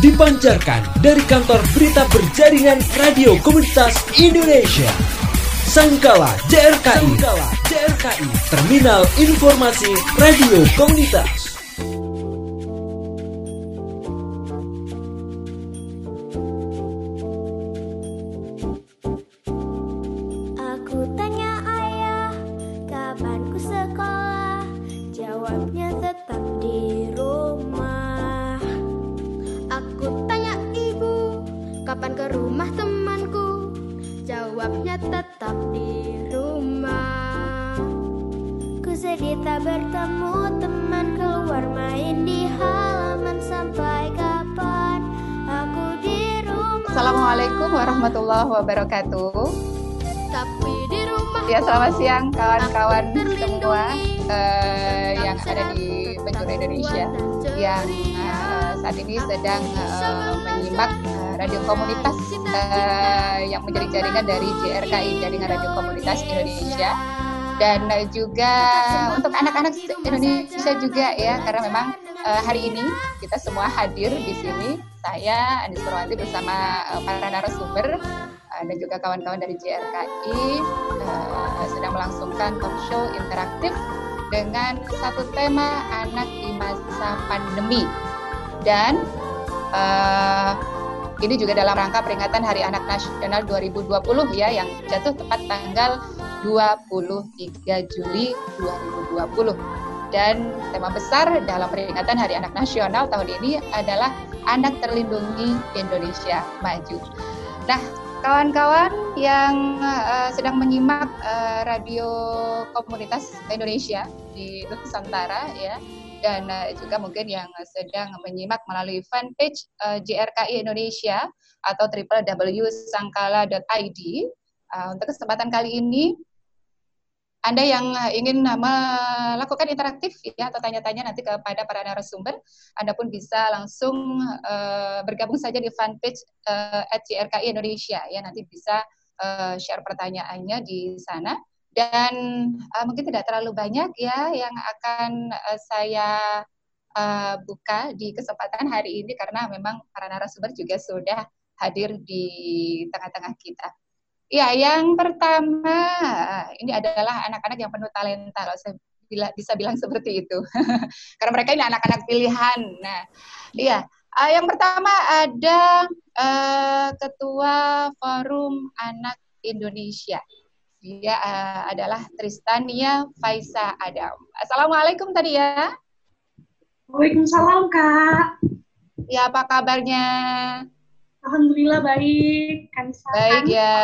dipancarkan dari kantor berita berjaringan Radio Komunitas Indonesia. Sangkala JRKI, Sangkala JRKI, Terminal Informasi Radio Komunitas. Saat ini sedang uh, menyimak uh, radio komunitas uh, yang menjadi jaringan dari JRKI Jaringan Radio Komunitas Indonesia. Dan uh, juga untuk anak-anak Indonesia juga ya karena memang uh, hari ini kita semua hadir di sini. Saya Andi Purwanti bersama uh, para narasumber dan juga kawan-kawan dari JRKI uh, sedang melangsungkan talk show interaktif dengan satu tema anak di masa pandemi dan uh, ini juga dalam rangka peringatan Hari Anak Nasional 2020 ya yang jatuh tepat tanggal 23 Juli 2020 dan tema besar dalam peringatan Hari Anak Nasional tahun ini adalah Anak Terlindungi Indonesia Maju. Nah, kawan-kawan yang uh, sedang menyimak uh, radio komunitas Indonesia di Nusantara ya dan uh, juga mungkin yang sedang menyimak melalui fanpage uh, JRKI Indonesia atau www.sangkala.id uh, untuk kesempatan kali ini anda yang ingin melakukan interaktif ya atau tanya-tanya nanti kepada para narasumber, Anda pun bisa langsung bergabung saja di fanpage CRKI Indonesia. Ya nanti bisa share pertanyaannya di sana dan uh, mungkin tidak terlalu banyak ya yang akan uh, saya uh, buka di kesempatan hari ini karena memang para narasumber juga sudah hadir di tengah-tengah kita. Ya, yang pertama ini adalah anak-anak yang penuh talenta, kalau saya bila, bisa bilang seperti itu. Karena mereka ini anak-anak pilihan. Nah, iya. Uh, yang pertama ada uh, Ketua Forum Anak Indonesia. Dia uh, adalah Tristania Faisa Adam. Assalamualaikum tadi ya. Waalaikumsalam Kak. Ya, apa kabarnya? Alhamdulillah baik. Kanisa. Baik ya,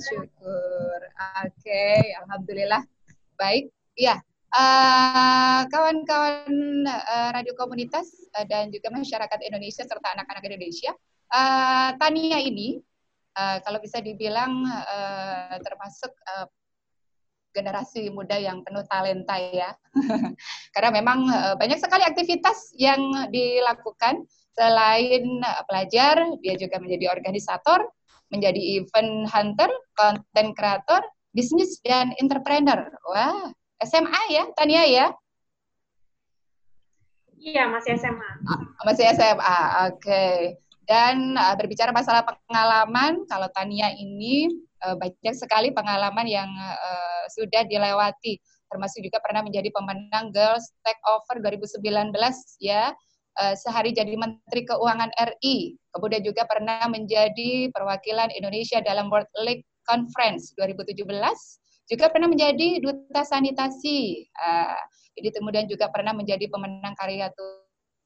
syukur. Oke, okay. alhamdulillah baik. Ya, kawan-kawan uh, radio komunitas uh, dan juga masyarakat Indonesia serta anak-anak Indonesia, uh, Tania ini uh, kalau bisa dibilang uh, termasuk uh, generasi muda yang penuh talenta ya. Karena memang uh, banyak sekali aktivitas yang dilakukan Selain uh, pelajar, dia juga menjadi organisator, menjadi event hunter, content creator, bisnis dan entrepreneur. Wah, SMA ya, Tania ya? Iya, masih SMA. Ah, masih SMA, oke. Okay. Dan uh, berbicara masalah pengalaman, kalau Tania ini uh, banyak sekali pengalaman yang uh, sudah dilewati, termasuk juga pernah menjadi pemenang Girls Takeover 2019 ya. Eh, sehari jadi Menteri Keuangan RI, kemudian juga pernah menjadi perwakilan Indonesia dalam World League Conference 2017, juga pernah menjadi duta sanitasi. Uh, jadi kemudian juga pernah menjadi pemenang karya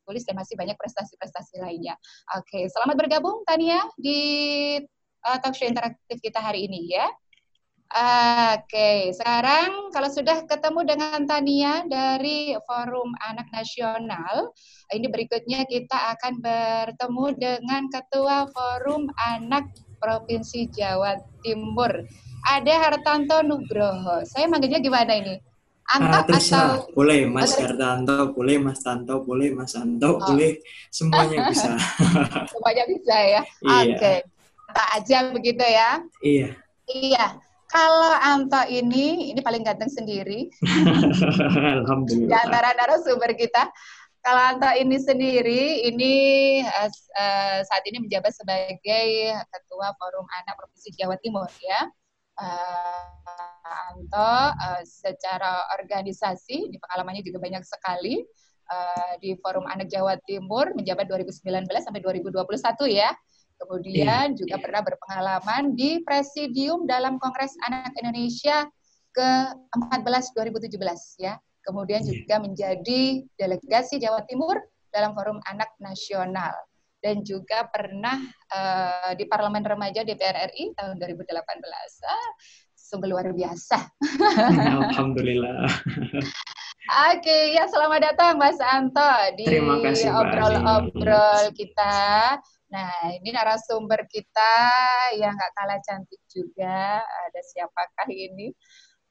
tulis dan masih banyak prestasi-prestasi lainnya. Oke, selamat bergabung Tania di uh, talk show interaktif kita hari ini ya. Oke, sekarang kalau sudah ketemu dengan Tania dari Forum Anak Nasional, ini berikutnya kita akan bertemu dengan Ketua Forum Anak Provinsi Jawa Timur. Ada Hartanto Nugroho. Saya manggilnya gimana ini? Anto ah, atau boleh Mas Hartanto, boleh Mas Tanto, boleh Mas Anto, oh. boleh semuanya bisa. semuanya bisa ya. Iya. Oke. Okay. Tak aja begitu ya. Iya. Iya. Kalau Anto ini, ini paling ganteng sendiri. Alhamdulillah. Di antara narasumber kita. kalau Anto ini sendiri, ini uh, uh, saat ini menjabat sebagai Ketua Forum Anak Provinsi Jawa Timur ya. Uh, Anto uh, secara organisasi, di pengalamannya juga banyak sekali uh, di Forum Anak Jawa Timur menjabat 2019 sampai 2021 ya. Kemudian yeah. juga pernah berpengalaman di Presidium dalam Kongres Anak Indonesia ke-14 2017 ya kemudian iya. juga menjadi delegasi Jawa Timur dalam Forum Anak Nasional dan juga pernah uh, di Parlemen Remaja DPR RI tahun 2018. Ah, sungguh luar biasa. Alhamdulillah. Oke, okay, ya selamat datang Mas Anto di obrol-obrol kita. Nah, ini narasumber kita yang nggak kalah cantik juga. Ada siapakah ini?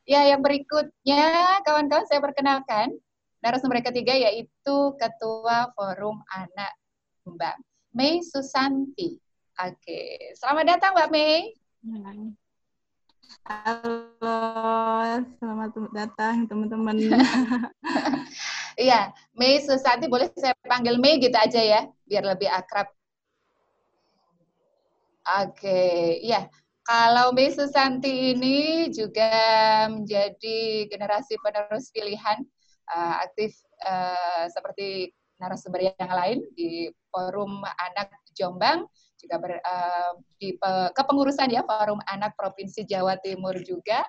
Ya, yang berikutnya kawan-kawan saya perkenalkan narasumber ketiga yaitu Ketua Forum Anak Mbak Mei Susanti. Oke, selamat datang Mbak Mei. Halo, selamat datang teman-teman. Iya, Mei Susanti boleh saya panggil Mei gitu aja ya, biar lebih akrab. Oke, iya. Kalau Mbak Susanti ini juga menjadi generasi penerus pilihan uh, aktif uh, seperti narasumber yang lain di Forum Anak Jombang juga ber, uh, di pe, kepengurusan ya Forum Anak Provinsi Jawa Timur juga.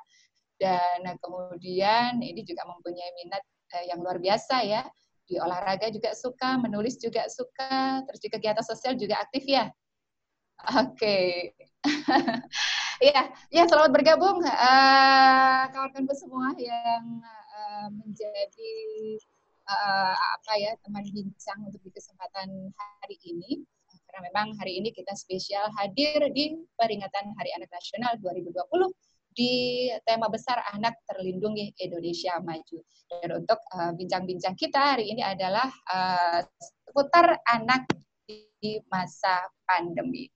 Dan kemudian ini juga mempunyai minat uh, yang luar biasa ya. Di olahraga juga suka menulis juga suka terus di kegiatan sosial juga aktif ya. Oke. ya, ya selamat bergabung uh, kawan-kawan semua yang uh, menjadi uh, apa ya teman bincang untuk di kesempatan hari ini. Karena memang hari ini kita spesial hadir di peringatan Hari Anak Nasional 2020 di tema besar Anak Terlindungi Indonesia Maju. Dan untuk bincang-bincang uh, kita hari ini adalah uh, seputar anak di masa pandemi.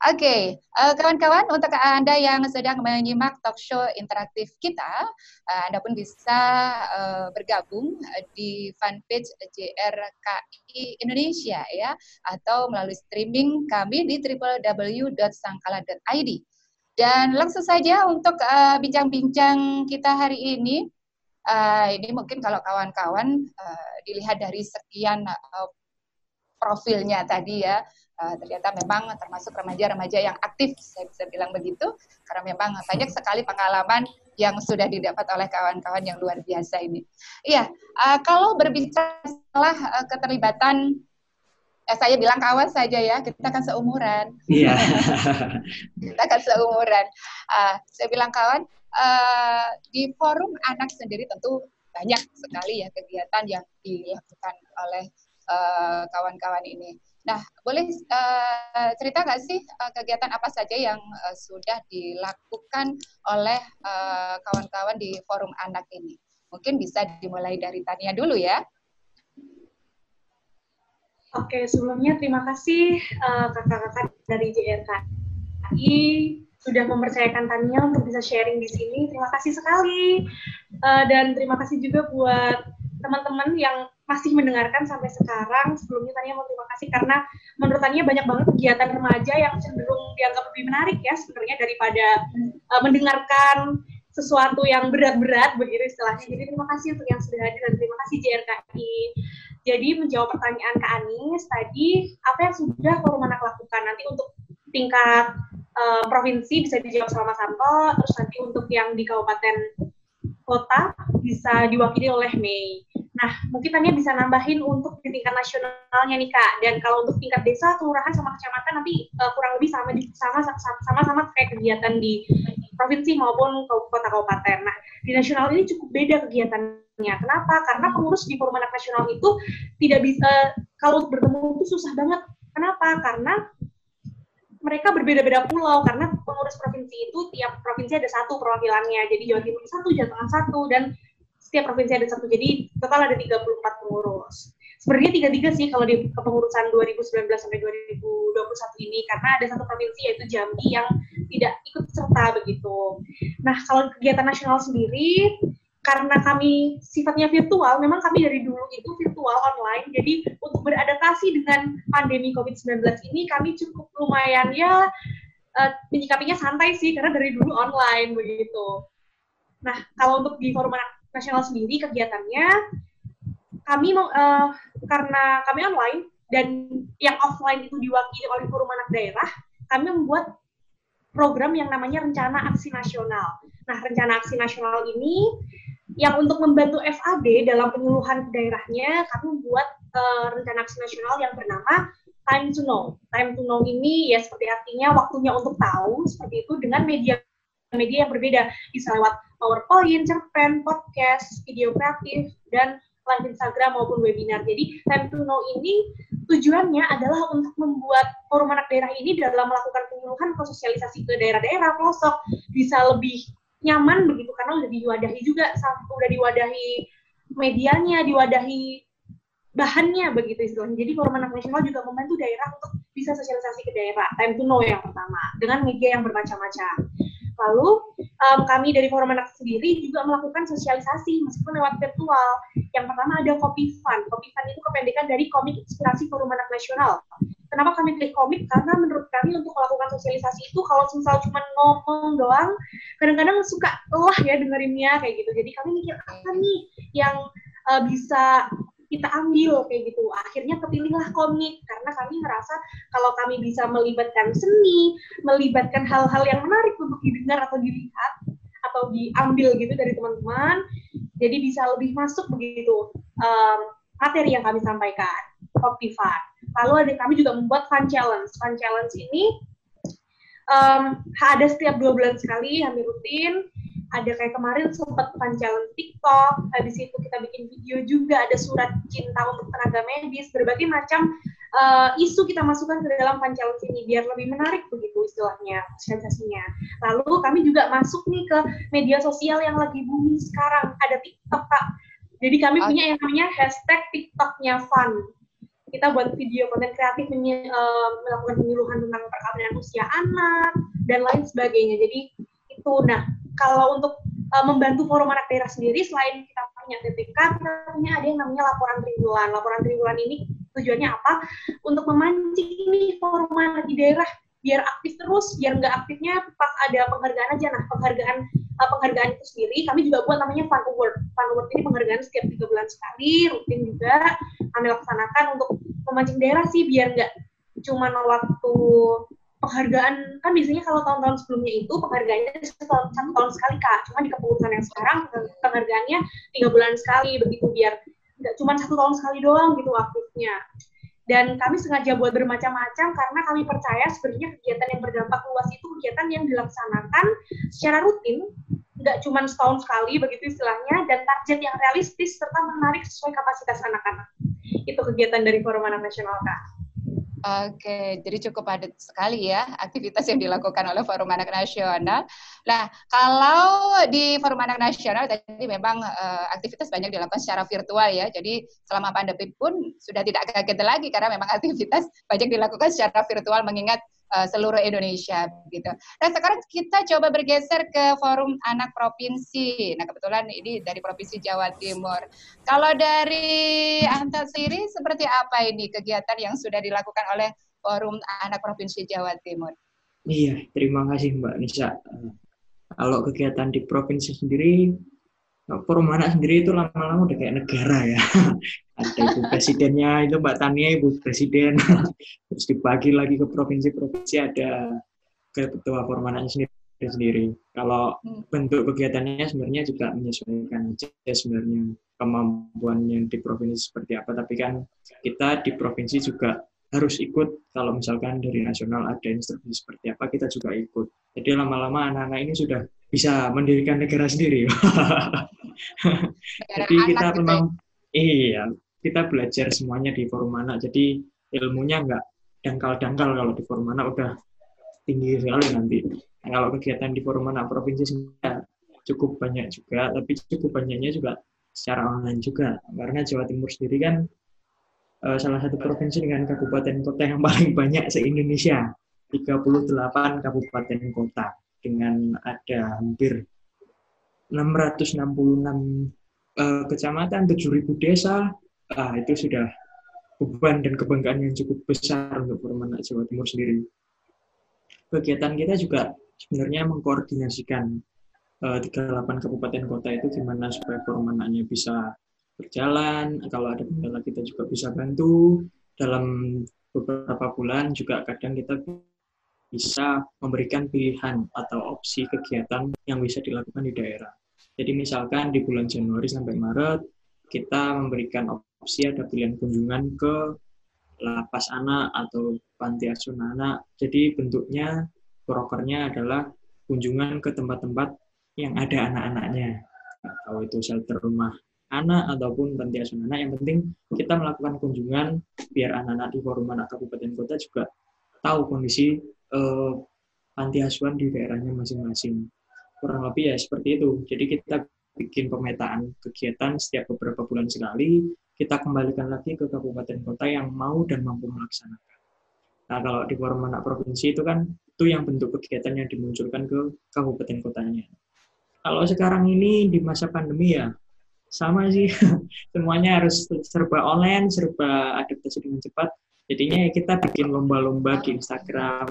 Oke, okay. uh, eh, kawan-kawan, untuk Anda yang sedang menyimak talk show interaktif kita, uh, Anda pun bisa uh, bergabung di fanpage JRKI Indonesia ya, atau melalui streaming kami di www.sangkala.id. Dan langsung saja untuk bincang-bincang uh, kita hari ini, uh, ini mungkin kalau kawan-kawan uh, dilihat dari sekian uh, profilnya tadi ya, uh, ternyata memang termasuk remaja-remaja yang aktif, saya bisa bilang begitu, karena memang banyak sekali pengalaman yang sudah didapat oleh kawan-kawan yang luar biasa ini. Iya, uh, kalau berbicara setelah uh, keterlibatan eh, saya bilang kawan saja ya, kita kan seumuran. Iya. kita kan seumuran. Uh, saya bilang kawan, uh, di forum anak sendiri tentu banyak sekali ya kegiatan yang dilakukan oleh kawan-kawan uh, ini. Nah, boleh uh, cerita nggak sih uh, kegiatan apa saja yang uh, sudah dilakukan oleh kawan-kawan uh, di forum anak ini? Mungkin bisa dimulai dari Tania dulu ya. Oke, sebelumnya terima kasih kakak-kakak uh, dari JRKI sudah mempercayakan Tania untuk bisa sharing di sini. Terima kasih sekali. Uh, dan terima kasih juga buat teman-teman yang masih mendengarkan sampai sekarang. Sebelumnya Tania mau terima kasih karena menurut Tania banyak banget kegiatan remaja yang cenderung dianggap lebih menarik ya sebenarnya daripada uh, mendengarkan sesuatu yang berat-berat begitu istilahnya. Jadi terima kasih untuk yang sudah hadir dan terima kasih JRKI. Jadi menjawab pertanyaan Kak Anis tadi, apa yang sudah Forum Anak lakukan nanti untuk tingkat uh, provinsi bisa dijawab sama Santo, terus nanti untuk yang di kabupaten kota bisa diwakili oleh Mei. Nah, mungkin Tania bisa nambahin untuk di tingkat nasionalnya nih Kak. Dan kalau untuk tingkat desa, kelurahan sama kecamatan nanti uh, kurang lebih sama sama sama sama kayak kegiatan di provinsi maupun kota kabupaten. Nah, di nasional ini cukup beda kegiatannya. Kenapa? Karena pengurus di forum anak nasional itu tidak bisa kalau bertemu itu susah banget. Kenapa? Karena mereka berbeda-beda pulau karena pengurus provinsi itu tiap provinsi ada satu perwakilannya. Jadi Jawa Timur satu, Jawa Tengah satu, dan setiap provinsi ada satu. Jadi total ada 34 pengurus. Sebenarnya tiga-tiga sih kalau di kepengurusan 2019 sampai 2021 ini karena ada satu provinsi yaitu Jambi yang tidak ikut serta begitu. Nah, kalau kegiatan nasional sendiri karena kami sifatnya virtual, memang kami dari dulu itu virtual online. Jadi untuk beradaptasi dengan pandemi COVID-19 ini kami cukup lumayan ya uh, menyikapinya santai sih karena dari dulu online begitu. Nah, kalau untuk di forum anak nasional sendiri kegiatannya kami uh, karena kami online dan yang offline itu diwakili oleh forum anak daerah, kami membuat program yang namanya Rencana Aksi Nasional. Nah, Rencana Aksi Nasional ini yang untuk membantu FAD dalam penyuluhan daerahnya, kami membuat uh, Rencana Aksi Nasional yang bernama Time to Know. Time to Know ini ya seperti artinya waktunya untuk tahu, seperti itu dengan media media yang berbeda, bisa lewat PowerPoint, cerpen, podcast, video kreatif, dan live Instagram maupun webinar. Jadi Time to Know ini tujuannya adalah untuk membuat forum anak daerah ini dalam melakukan penyuluhan atau sosialisasi ke daerah-daerah pelosok bisa lebih nyaman begitu karena udah diwadahi juga udah diwadahi medianya, diwadahi bahannya begitu istilahnya. Jadi forum anak nasional juga membantu daerah untuk bisa sosialisasi ke daerah. Time to know yang pertama dengan media yang bermacam-macam. Lalu um, kami dari Forum Anak sendiri juga melakukan sosialisasi meskipun lewat virtual. Yang pertama ada Kopi Fun. Kopi Fun itu kependekan dari Komik Inspirasi Forum Anak Nasional. Kenapa kami pilih komik? Karena menurut kami untuk melakukan sosialisasi itu kalau misal cuma ngomong doang, kadang-kadang suka lelah ya dengerinnya kayak gitu. Jadi kami mikir apa nih yang uh, bisa kita ambil kayak gitu. Akhirnya kepilihlah komik karena kami merasa kalau kami bisa melibatkan seni, melibatkan hal-hal yang menarik untuk didengar atau dilihat atau diambil gitu dari teman-teman, jadi bisa lebih masuk begitu um, materi yang kami sampaikan. Fun. Lalu ada kami juga membuat fun challenge. Fun challenge ini um, ada setiap dua bulan sekali, hampir rutin ada kayak kemarin sempat pancalan TikTok, habis itu kita bikin video juga, ada surat cinta untuk tenaga medis, berbagai macam uh, isu kita masukkan ke dalam pancalan ini biar lebih menarik begitu istilahnya sensasinya. Lalu kami juga masuk nih ke media sosial yang lagi booming sekarang, ada TikTok kak. Jadi kami punya yang namanya hashtag TikToknya fun. Kita buat video konten kreatif menye, uh, melakukan penyuluhan tentang perkawinan usia anak dan lain sebagainya. Jadi itu, nah kalau untuk uh, membantu forum anak daerah sendiri selain kita punya TTK kita ada yang namanya laporan triwulan. Laporan triwulan ini tujuannya apa? Untuk memancing ini forum anak di daerah biar aktif terus biar nggak aktifnya pas ada penghargaan aja. Nah penghargaan penghargaan itu sendiri kami juga buat namanya fun award. Fun award ini penghargaan setiap tiga bulan sekali rutin juga kami laksanakan untuk memancing daerah sih biar nggak cuma waktu penghargaan. Kan biasanya kalau tahun-tahun sebelumnya itu penghargaannya satu, satu tahun sekali kak. Cuma di kepengurusan yang sekarang penghargaannya tiga bulan sekali begitu biar nggak cuma satu tahun sekali doang gitu aktifnya dan kami sengaja buat bermacam-macam karena kami percaya sebenarnya kegiatan yang berdampak luas itu kegiatan yang dilaksanakan secara rutin nggak cuma setahun sekali begitu istilahnya dan target yang realistis serta menarik sesuai kapasitas anak-anak itu kegiatan dari Forum Anak Nasional kak. Oke, jadi cukup padat sekali ya aktivitas yang dilakukan oleh Forum Anak Nasional. Nah, kalau di Forum Anak Nasional tadi memang uh, aktivitas banyak dilakukan secara virtual ya. Jadi selama pandemi pun sudah tidak kaget lagi karena memang aktivitas banyak dilakukan secara virtual mengingat uh, seluruh Indonesia gitu. Nah sekarang kita coba bergeser ke forum anak provinsi. Nah kebetulan ini dari provinsi Jawa Timur. Kalau dari Anta sendiri seperti apa ini kegiatan yang sudah dilakukan oleh forum anak provinsi Jawa Timur? Iya, terima kasih Mbak Nisa. Kalau kegiatan di provinsi sendiri, forum anak sendiri itu lama-lama udah kayak negara ya. Ada ibu presidennya, itu Mbak Tania ibu presiden. Terus dibagi lagi ke provinsi-provinsi ada ketua forum anaknya sendiri sendiri. Kalau hmm. bentuk kegiatannya sebenarnya juga menyesuaikan aja sebenarnya kemampuan yang di provinsi seperti apa. Tapi kan kita di provinsi juga harus ikut kalau misalkan dari nasional ada instruksi seperti apa kita juga ikut. Jadi lama-lama anak-anak ini sudah bisa mendirikan negara sendiri. Jadi kita gitu memang ya? iya kita belajar semuanya di forum anak. Jadi ilmunya nggak dangkal-dangkal kalau di forum anak udah tinggi sekali nanti. Nah, kalau kegiatan di forum anak provinsi sebenarnya cukup banyak juga, tapi cukup banyaknya juga secara online juga. Karena Jawa Timur sendiri kan uh, salah satu provinsi dengan kabupaten kota yang paling banyak se-Indonesia. 38 kabupaten kota dengan ada hampir 666 uh, kecamatan, 7.000 desa, ah, itu sudah beban dan kebanggaan yang cukup besar untuk Formanak Jawa Timur sendiri. Kegiatan kita juga sebenarnya mengkoordinasikan uh, 38 kabupaten kota itu gimana supaya Formanaknya bisa berjalan, kalau ada kendala kita juga bisa bantu. Dalam beberapa bulan juga kadang kita bisa memberikan pilihan atau opsi kegiatan yang bisa dilakukan di daerah. Jadi misalkan di bulan Januari sampai Maret, kita memberikan opsi ada pilihan kunjungan ke lapas anak atau panti asuhan anak. Jadi bentuknya prokernya adalah kunjungan ke tempat-tempat yang ada anak-anaknya. Atau itu shelter rumah anak ataupun panti asuhan anak. Yang penting kita melakukan kunjungan biar anak-anak di forum anak kabupaten kota juga tahu kondisi eh, panti asuhan di daerahnya masing-masing. Kurang lebih ya seperti itu. Jadi kita bikin pemetaan kegiatan setiap beberapa bulan sekali, kita kembalikan lagi ke kabupaten kota yang mau dan mampu melaksanakan. Nah, kalau di forum anak provinsi itu kan itu yang bentuk kegiatan yang dimunculkan ke kabupaten kotanya. Kalau sekarang ini di masa pandemi ya sama sih semuanya harus serba online serba adaptasi dengan cepat jadinya ya kita bikin lomba-lomba di Instagram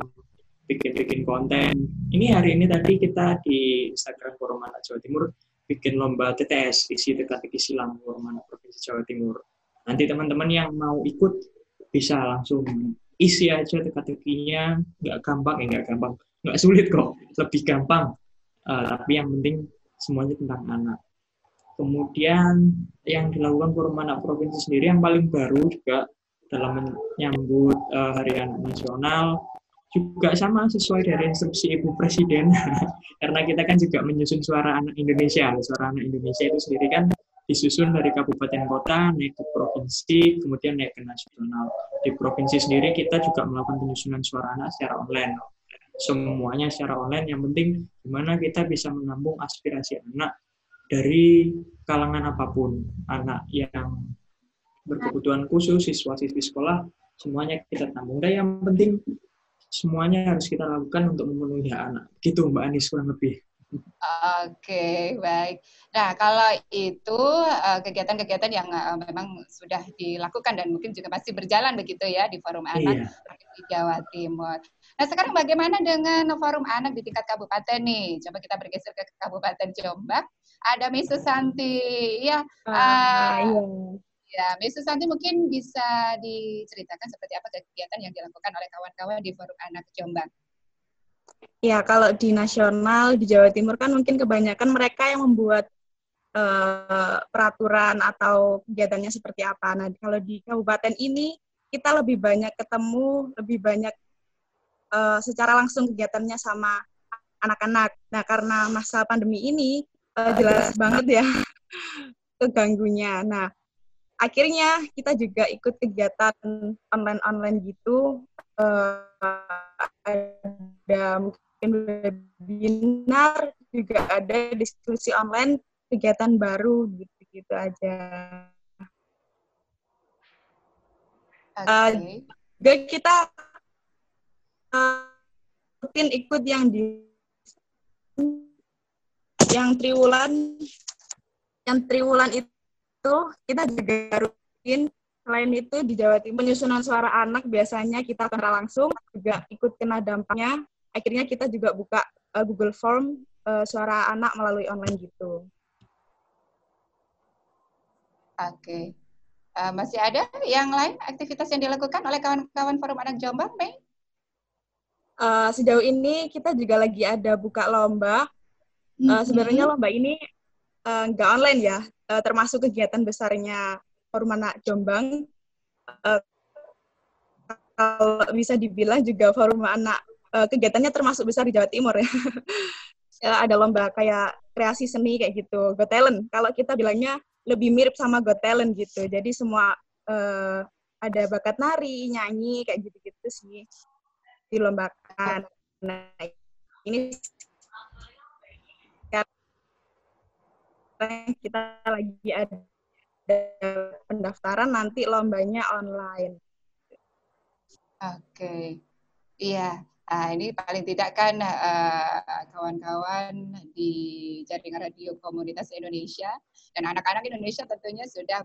bikin-bikin konten ini hari ini tadi kita di Instagram Forum Anak Jawa Timur bikin lomba TTS isi teka-teki silang Anak Provinsi Jawa Timur. Nanti teman-teman yang mau ikut bisa langsung isi aja teka-tekinya nggak gampang ya nggak gampang. Nggak sulit kok lebih gampang. Uh, tapi yang penting semuanya tentang anak. Kemudian yang dilakukan Anak Provinsi sendiri yang paling baru juga dalam menyambut uh, Hari Anak Nasional juga sama sesuai dari instruksi Ibu Presiden. Karena kita kan juga menyusun suara anak Indonesia. Suara anak Indonesia itu sendiri kan disusun dari kabupaten kota naik ke provinsi kemudian naik ke nasional. Di provinsi sendiri kita juga melakukan penyusunan suara anak secara online. Semuanya secara online. Yang penting gimana kita bisa menampung aspirasi anak dari kalangan apa pun, anak yang berkebutuhan khusus, siswa-siswi sekolah, semuanya kita tampung. Dan yang penting semuanya harus kita lakukan untuk memenuhi hak anak. Gitu Mbak Anis kurang lebih. Oke, baik. Nah, kalau itu eh, kegiatan-kegiatan yang eh, memang sudah dilakukan dan mungkin juga masih berjalan begitu ya di Forum Anak iya. di Jawa Timur. Nah, sekarang bagaimana dengan Forum Anak di tingkat kabupaten nih? Coba kita bergeser ke Kabupaten Jombang ada Miss Susanti. Ya, uh, iya. Ya Miss Susanti mungkin bisa diceritakan seperti apa kegiatan yang dilakukan oleh kawan-kawan di Forum Anak Jombang. Ya, kalau di nasional di Jawa Timur kan mungkin kebanyakan mereka yang membuat uh, peraturan atau kegiatannya seperti apa. Nah, kalau di kabupaten ini kita lebih banyak ketemu, lebih banyak uh, secara langsung kegiatannya sama anak-anak. Nah, karena masa pandemi ini uh, jelas banget ya keganggunya. Nah, akhirnya kita juga ikut kegiatan online-online gitu. Uh, ada mungkin webinar, juga ada diskusi online, kegiatan baru gitu-gitu aja. Okay. Uh, kita uh, rutin ikut yang di yang triwulan yang triwulan itu kita juga rutin selain itu di Jawa Timur penyusunan suara anak biasanya kita akan langsung juga ikut kena dampaknya akhirnya kita juga buka uh, Google Form uh, suara anak melalui online gitu. Oke. Okay. Uh, masih ada yang lain aktivitas yang dilakukan oleh kawan-kawan Forum Anak Jombang, Mei? Uh, sejauh ini kita juga lagi ada buka lomba Uh, sebenarnya lomba ini uh, nggak online ya, uh, termasuk kegiatan besarnya Forum Anak Jombang. Uh, kalau bisa dibilang juga Forum Anak uh, kegiatannya termasuk besar di Jawa Timur ya. uh, ada lomba kayak kreasi seni kayak gitu, Go Talent. Kalau kita bilangnya lebih mirip sama Go Talent gitu. Jadi semua uh, ada bakat nari, nyanyi kayak gitu-gitu sih dilombakan. Nah, ini kita lagi ada pendaftaran nanti lombanya online. Oke, okay. iya. Nah, ini paling tidak kan eh, kawan-kawan uh, di jaringan radio komunitas Indonesia dan anak-anak Indonesia tentunya sudah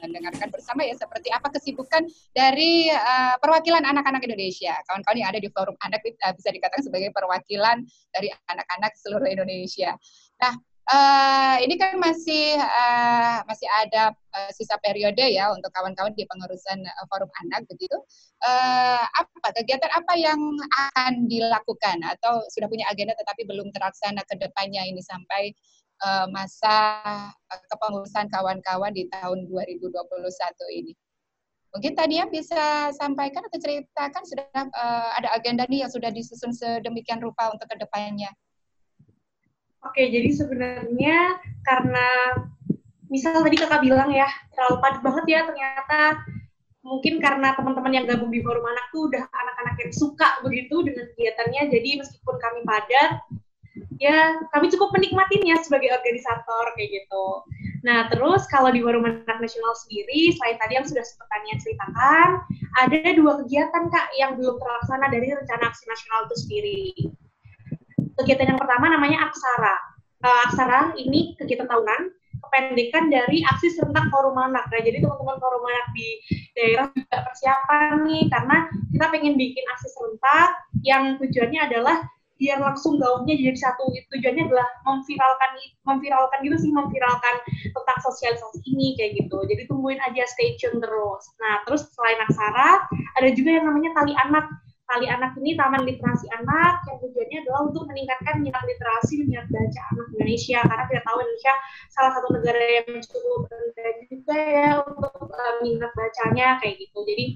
mendengarkan bersama ya seperti apa kesibukan dari uh, perwakilan anak-anak Indonesia. Kawan-kawan yang ada di forum anak uh, bisa dikatakan sebagai perwakilan dari anak-anak seluruh Indonesia. Nah, uh, ini kan masih uh, masih ada uh, sisa periode ya untuk kawan-kawan di pengurusan uh, forum anak begitu. Uh, apa kegiatan apa yang akan dilakukan atau sudah punya agenda tetapi belum terlaksana ke depannya ini sampai uh, masa kepengurusan kawan-kawan di tahun 2021 ini? Mungkin tadi ya bisa sampaikan atau ceritakan sudah uh, ada agenda nih yang sudah disusun sedemikian rupa untuk ke depannya. Oke, jadi sebenarnya karena misal tadi kakak bilang ya terlalu padat banget ya ternyata mungkin karena teman-teman yang gabung di forum anak tuh udah anak-anak yang suka begitu dengan kegiatannya jadi meskipun kami padat ya kami cukup menikmatinya sebagai organisator kayak gitu. Nah terus kalau di forum anak nasional sendiri selain tadi yang sudah sempat tanya ceritakan ada dua kegiatan kak yang belum terlaksana dari rencana aksi nasional itu sendiri kegiatan yang pertama namanya Aksara. Uh, Aksara ini kegiatan tahunan, kependekan dari aksi serentak forum anak. Nah, jadi teman-teman forum anak di daerah juga persiapan nih, karena kita pengen bikin aksi serentak yang tujuannya adalah biar langsung gaungnya jadi satu tujuannya adalah memviralkan memviralkan gitu sih memviralkan tentang sosialisasi ini kayak gitu jadi tungguin aja stay tune terus nah terus selain aksara ada juga yang namanya tali anak Kali Anak ini Taman Literasi Anak yang tujuannya adalah untuk meningkatkan minat literasi, minat baca anak Indonesia karena kita tahu Indonesia salah satu negara yang cukup rendah juga ya untuk uh, minat bacanya kayak gitu. Jadi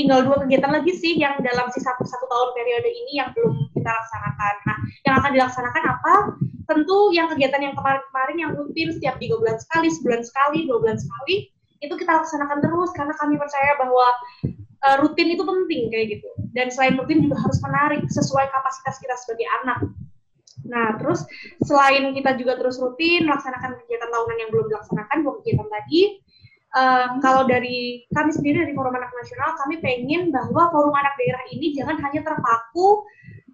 tinggal dua kegiatan lagi sih yang dalam sisa satu tahun periode ini yang belum kita laksanakan. Nah, yang akan dilaksanakan apa? Tentu yang kegiatan yang kemarin-kemarin yang rutin setiap tiga bulan sekali, sebulan sekali, dua bulan sekali, itu kita laksanakan terus karena kami percaya bahwa uh, rutin itu penting kayak gitu. Dan selain rutin juga harus menarik sesuai kapasitas kita sebagai anak. Nah, terus selain kita juga terus rutin melaksanakan kegiatan tahunan yang belum dilaksanakan, dua kegiatan tadi, um, kalau dari kami sendiri dari Forum Anak Nasional, kami pengen bahwa Forum Anak Daerah ini jangan hanya terpaku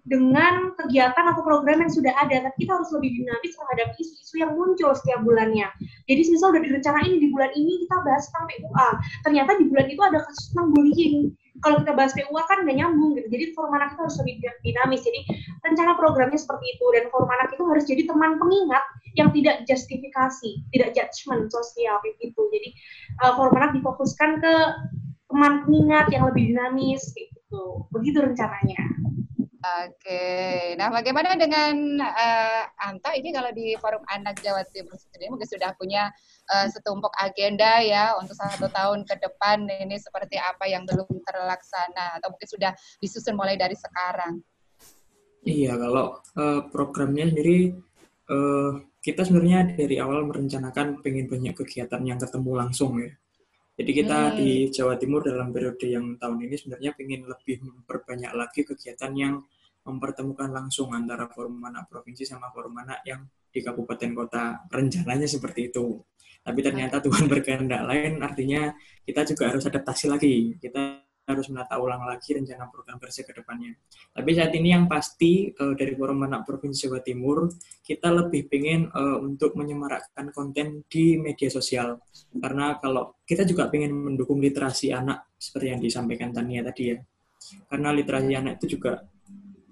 dengan kegiatan atau program yang sudah ada, tapi kita harus lebih dinamis menghadapi isu-isu yang muncul setiap bulannya. Jadi misal udah direncanain di bulan ini kita bahas tentang PUA, ternyata di bulan itu ada kasus tentang bullying. Kalau kita bahas PUA kan nggak nyambung gitu. Jadi forum anak itu harus lebih dinamis. Jadi rencana programnya seperti itu dan forum anak itu harus jadi teman pengingat yang tidak justifikasi, tidak judgement sosial gitu. Jadi uh, forum anak difokuskan ke teman pengingat yang lebih dinamis gitu. Begitu rencananya. Oke, nah bagaimana dengan uh, Anta ini kalau di Forum Anak Jawa Timur sendiri mungkin sudah punya uh, setumpuk agenda ya untuk satu tahun ke depan ini seperti apa yang belum terlaksana atau mungkin sudah disusun mulai dari sekarang? Iya, kalau uh, programnya sendiri uh, kita sebenarnya dari awal merencanakan pengen banyak kegiatan yang ketemu langsung ya. Jadi kita hmm. di Jawa Timur dalam periode yang tahun ini sebenarnya ingin lebih memperbanyak lagi kegiatan yang mempertemukan langsung antara forum anak provinsi sama forum anak yang di kabupaten kota rencananya seperti itu. Tapi ternyata Tuhan berkehendak lain, artinya kita juga harus adaptasi lagi. Kita harus menata ulang lagi rencana program kerja ke depannya. Tapi saat ini yang pasti uh, dari Forum Anak Provinsi Jawa Timur, kita lebih ingin uh, untuk menyemarakkan konten di media sosial. Karena kalau kita juga ingin mendukung literasi anak, seperti yang disampaikan Tania tadi ya. Karena literasi anak itu juga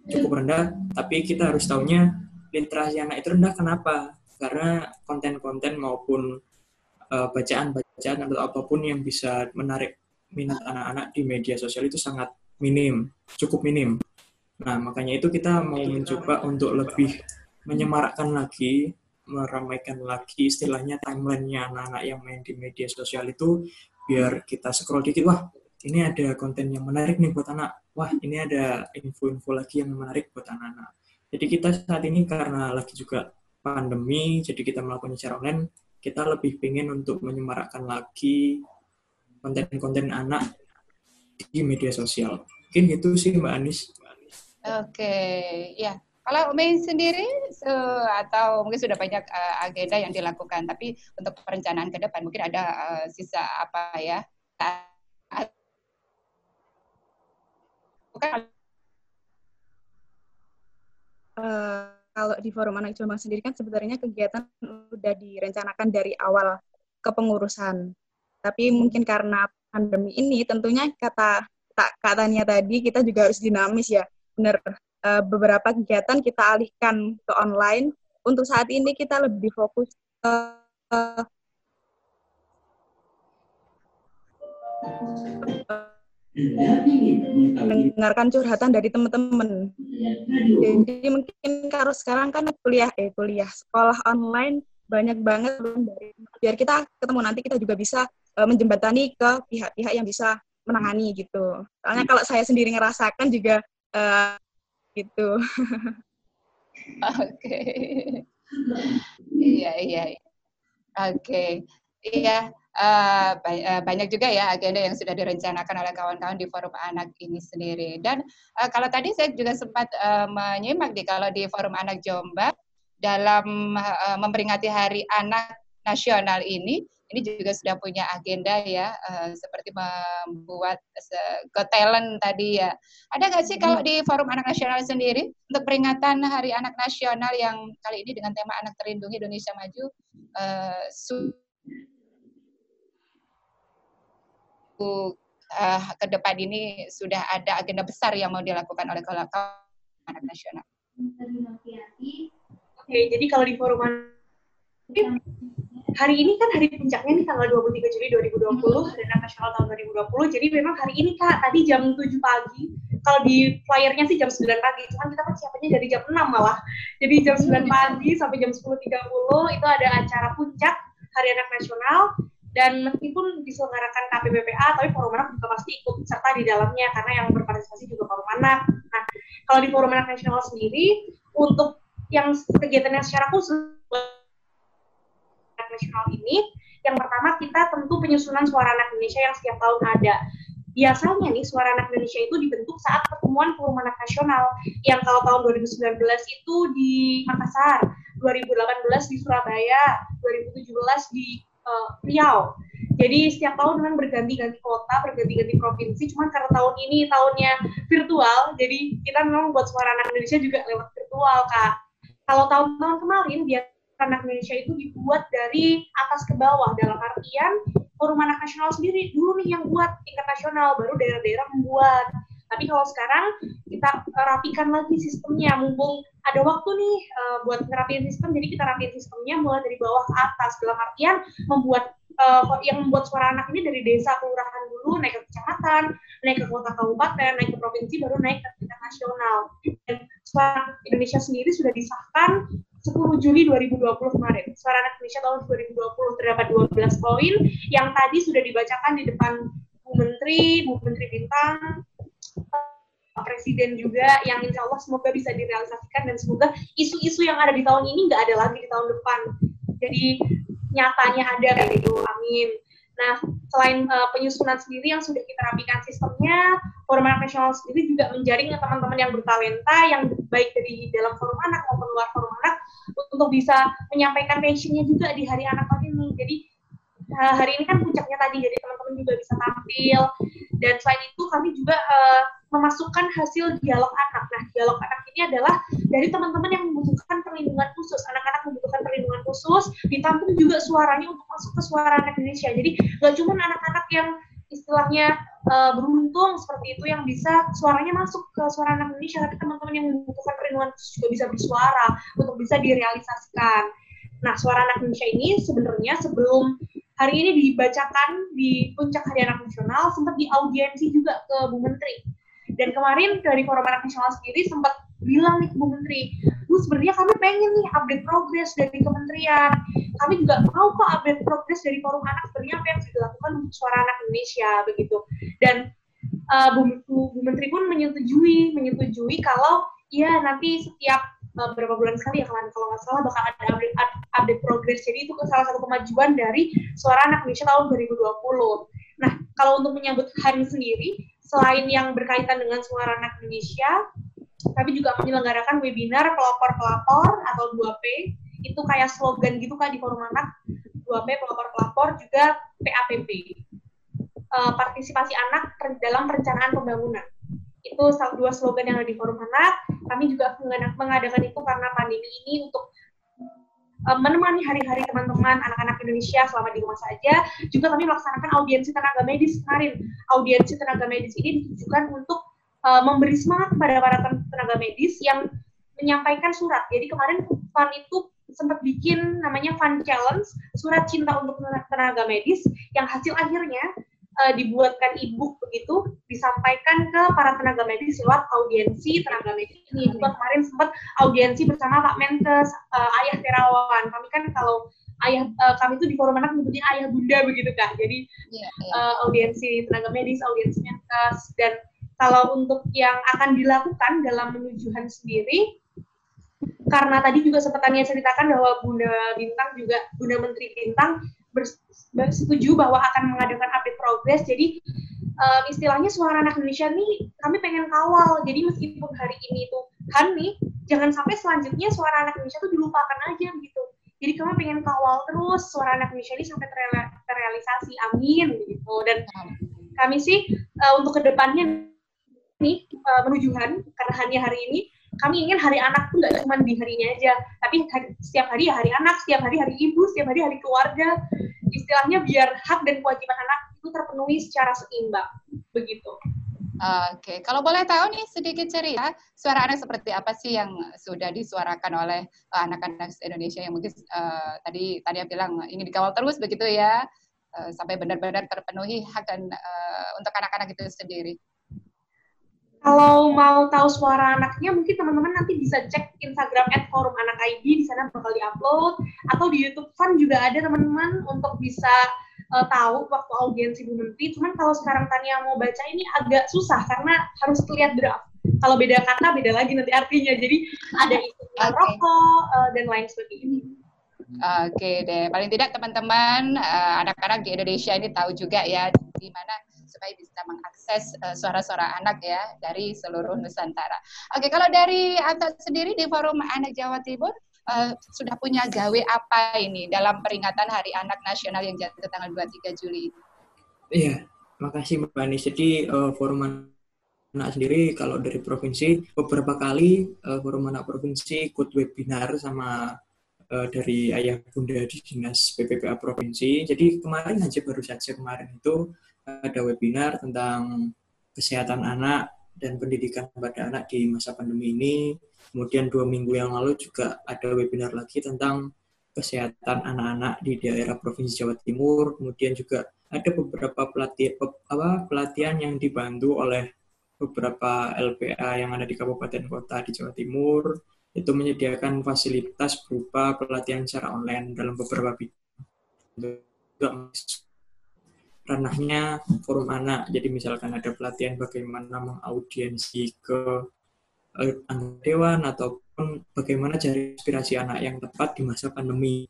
cukup rendah, tapi kita harus tahunya literasi anak itu rendah kenapa? Karena konten-konten maupun uh, bacaan-bacaan atau apa pun yang bisa menarik minat anak-anak di media sosial itu sangat minim, cukup minim. Nah, makanya itu kita mau mencoba untuk lebih menyemarakkan lagi, meramaikan lagi istilahnya timelinenya anak-anak yang main di media sosial itu biar kita scroll dikit, wah ini ada konten yang menarik nih buat anak. Wah, ini ada info-info lagi yang menarik buat anak-anak. Jadi kita saat ini karena lagi juga pandemi, jadi kita melakukan secara online, kita lebih ingin untuk menyemarakkan lagi konten-konten anak di media sosial. Mungkin itu sih Mbak Anis. Oke, ya. Kalau Umi sendiri so, atau mungkin sudah banyak uh, agenda yang dilakukan, tapi untuk perencanaan ke depan mungkin ada uh, sisa apa ya? Bukan kalau di Forum Anak Jombang sendiri kan sebenarnya kegiatan sudah direncanakan dari awal kepengurusan. Tapi mungkin karena pandemi ini tentunya kata tak katanya tadi kita juga harus dinamis ya. Benar uh, beberapa kegiatan kita alihkan ke online. Untuk saat ini kita lebih fokus ke uh, mendengarkan curhatan dari teman-teman. Jadi mungkin kalau sekarang kan kuliah eh kuliah sekolah online banyak banget dari biar kita ketemu nanti kita juga bisa uh, menjembatani ke pihak-pihak yang bisa menangani gitu. Soalnya kalau saya sendiri ngerasakan juga uh, gitu. Oke. Iya iya. Oke. Okay. Iya uh, banyak juga ya agenda yang sudah direncanakan oleh kawan-kawan di forum anak ini sendiri. Dan uh, kalau tadi saya juga sempat menyimak di kalau di forum anak Jombang dalam memperingati Hari Anak Nasional ini, ini juga sudah punya agenda ya, seperti membuat uh, talent tadi ya. Ada nggak sih kalau di Forum Anak Nasional sendiri untuk peringatan Hari Anak Nasional yang kali ini dengan tema Anak Terlindungi Indonesia Maju, uh, uh, ke depan ini sudah ada agenda besar yang mau dilakukan oleh kawan anak nasional. Oke, jadi kalau di forum hari ini kan hari puncaknya nih tanggal 23 Juli 2020, Hari Anak Nasional tahun 2020. Jadi memang hari ini Kak, tadi jam 7 pagi. Kalau di flyernya sih jam 9 pagi, cuman kita persiapannya dari jam 6 malah. Jadi jam 9 pagi sampai jam 10.30 itu ada acara puncak Hari Anak Nasional dan meskipun diselenggarakan KPBPA tapi forum anak juga pasti ikut serta di dalamnya karena yang berpartisipasi juga forum anak. Nah, kalau di forum anak nasional sendiri untuk yang kegiatannya secara khusus nasional ini, yang pertama kita tentu penyusunan suara anak Indonesia yang setiap tahun ada. Biasanya nih suara anak Indonesia itu dibentuk saat pertemuan forum anak nasional yang kalau tahun 2019 itu di Makassar, 2018 di Surabaya, 2017 di uh, Riau. Jadi setiap tahun memang berganti-ganti kota, berganti-ganti provinsi. Cuman karena tahun ini tahunnya virtual, jadi kita memang buat suara anak Indonesia juga lewat virtual, Kak. Kalau tahun-tahun kemarin, biar anak Indonesia itu dibuat dari atas ke bawah, dalam artian forum anak nasional sendiri dulu nih yang buat tingkat nasional, baru daerah-daerah membuat. Tapi kalau sekarang kita rapikan lagi sistemnya, mumpung ada waktu nih uh, buat ngerapiin sistem, jadi kita rapiin sistemnya mulai dari bawah ke atas. Dalam artian membuat uh, yang membuat suara anak ini dari desa kelurahan dulu naik ke kecamatan, naik ke kota kabupaten, naik ke provinsi, baru naik ke tingkat nasional. Dan suara Indonesia sendiri sudah disahkan 10 Juli 2020 kemarin. Suara anak Indonesia tahun 2020 terdapat 12 poin yang tadi sudah dibacakan di depan Bu Menteri, Bu Menteri Bintang, Presiden juga yang insya Allah semoga bisa direalisasikan dan semoga isu-isu yang ada di tahun ini nggak ada lagi di tahun depan. Jadi nyatanya ada kayak gitu, amin. Nah, selain uh, penyusunan sendiri yang sudah kita rapikan sistemnya, Forum Anak Nasional sendiri juga menjaring teman-teman yang bertalenta, yang baik dari dalam forum anak maupun luar forum anak, untuk bisa menyampaikan passionnya juga di hari anak tahun ini. Jadi, uh, hari ini kan puncaknya tadi, jadi teman-teman juga bisa tampil. Dan selain itu, kami juga uh, memasukkan hasil dialog anak. Nah, dialog anak ini adalah dari teman-teman yang membutuhkan perlindungan khusus. Anak-anak membutuhkan perlindungan khusus, ditampung juga suaranya untuk masuk ke suara anak Indonesia. Jadi, gak cuma anak-anak yang istilahnya uh, beruntung seperti itu yang bisa suaranya masuk ke suara anak Indonesia, tapi teman-teman yang membutuhkan perlindungan khusus juga bisa bersuara untuk bisa direalisasikan. Nah, suara anak Indonesia ini sebenarnya sebelum hari ini dibacakan di puncak Hari Anak Nasional, sempat diaudiensi juga ke Bu Menteri dan kemarin dari Forum Anak Nasional sendiri sempat bilang nih Bu Menteri, Bu sebenarnya kami pengen nih update progres dari kementerian. Kami juga mau kok update progres dari Forum Anak sebenarnya apa yang sudah dilakukan untuk suara anak Indonesia begitu. Dan uh, Bu, Bu, Bu Menteri pun menyetujui, menyetujui kalau ya nanti setiap beberapa bulan sekali ya kalau kalau nggak salah bakal ada update, update progres. Jadi itu salah satu kemajuan dari suara anak Indonesia tahun 2020. Nah, kalau untuk menyambut hari sendiri, selain yang berkaitan dengan suara anak Indonesia, tapi juga menyelenggarakan webinar pelapor-pelapor atau 2P. Itu kayak slogan gitu kan di forum anak, 2P pelapor-pelapor juga PAPP. Uh, partisipasi anak dalam perencanaan pembangunan. Itu dua slogan yang ada di forum anak Kami juga mengadakan itu karena pandemi ini untuk uh, menemani hari-hari teman-teman anak-anak Indonesia selama di rumah saja. Juga kami melaksanakan audiensi tenaga medis kemarin. Audiensi tenaga medis ini ditujukan untuk uh, memberi semangat kepada para tenaga medis yang menyampaikan surat. Jadi kemarin Fun itu sempat bikin namanya Fun Challenge, surat cinta untuk tenaga medis, yang hasil akhirnya uh, dibuatkan e-book begitu disampaikan ke para tenaga medis lewat audiensi tenaga medis ini. Juga kemarin sempat audiensi bersama Pak Menkes uh, Ayah Terawan. Kami kan kalau ayah uh, kami itu di forum anak menyebutnya ayah bunda begitu kak. Jadi yeah, yeah. Uh, audiensi tenaga medis audiensi Menkes. Dan kalau untuk yang akan dilakukan dalam menujuan sendiri karena tadi juga sempat tanya ceritakan bahwa Bunda Bintang juga Bunda Menteri Bintang bersetuju bahwa akan mengadakan update progres. Jadi uh, istilahnya suara anak Indonesia nih kami pengen kawal. Jadi meskipun hari ini itu Han nih, jangan sampai selanjutnya suara anak Indonesia tuh dilupakan aja gitu. Jadi kami pengen kawal terus suara anak Indonesia ini sampai terrealisasi. Amin gitu. Dan kami sih uh, untuk ke depannya nih uh, menuju Han karena hanya hari ini kami ingin hari anak tuh nggak cuma di harinya aja, tapi hari, setiap hari ya hari anak, setiap hari hari ibu, setiap hari hari keluarga. Istilahnya biar hak dan kewajiban anak itu terpenuhi secara seimbang. Begitu. Oke, okay. kalau boleh tahu nih sedikit cerita suara anak seperti apa sih yang sudah disuarakan oleh eh, anak-anak uh, Indonesia yang mungkin uh, tadi tadi yang bilang ingin dikawal terus begitu ya uh, sampai benar-benar terpenuhi hak dan uh, untuk anak-anak itu sendiri. Kalau mau tahu suara anaknya, mungkin teman-teman nanti bisa cek Instagram at forum anak ID, di sana bakal diupload. Atau di YouTube Fun juga ada teman-teman untuk bisa uh, tahu waktu audiensi Bu Menteri. Cuman kalau sekarang Tania mau baca ini agak susah karena harus lihat draft. Kalau beda kata, beda lagi nanti artinya. Jadi ada isu okay. rokok uh, dan lain sebagainya. Oke okay deh, paling tidak teman-teman uh, anak-anak di Indonesia ini tahu juga ya di mana supaya bisa mengakses uh, suara-suara anak ya dari seluruh Nusantara. Oke, kalau dari Ata sendiri di Forum Anak Jawa Timur uh, sudah punya gawe apa ini dalam peringatan Hari Anak Nasional yang jatuh tanggal 23 Juli? Iya, makasih Mbak Anis. Jadi uh, Forum Anak sendiri kalau dari provinsi beberapa kali uh, Forum Anak Provinsi ikut webinar sama uh, dari ayah bunda di dinas PPPA provinsi. Jadi kemarin aja baru saja kemarin itu ada webinar tentang kesehatan anak dan pendidikan pada anak di masa pandemi ini. Kemudian dua minggu yang lalu juga ada webinar lagi tentang kesehatan anak-anak di daerah Provinsi Jawa Timur. Kemudian juga ada beberapa pelatihan, apa, pelatihan yang dibantu oleh beberapa LPA yang ada di kabupaten kota di Jawa Timur. Itu menyediakan fasilitas berupa pelatihan secara online dalam beberapa bidang ranahnya forum anak. Jadi misalkan ada pelatihan bagaimana mengaudiensi ke uh, anggota dewan ataupun bagaimana cari inspirasi anak yang tepat di masa pandemi.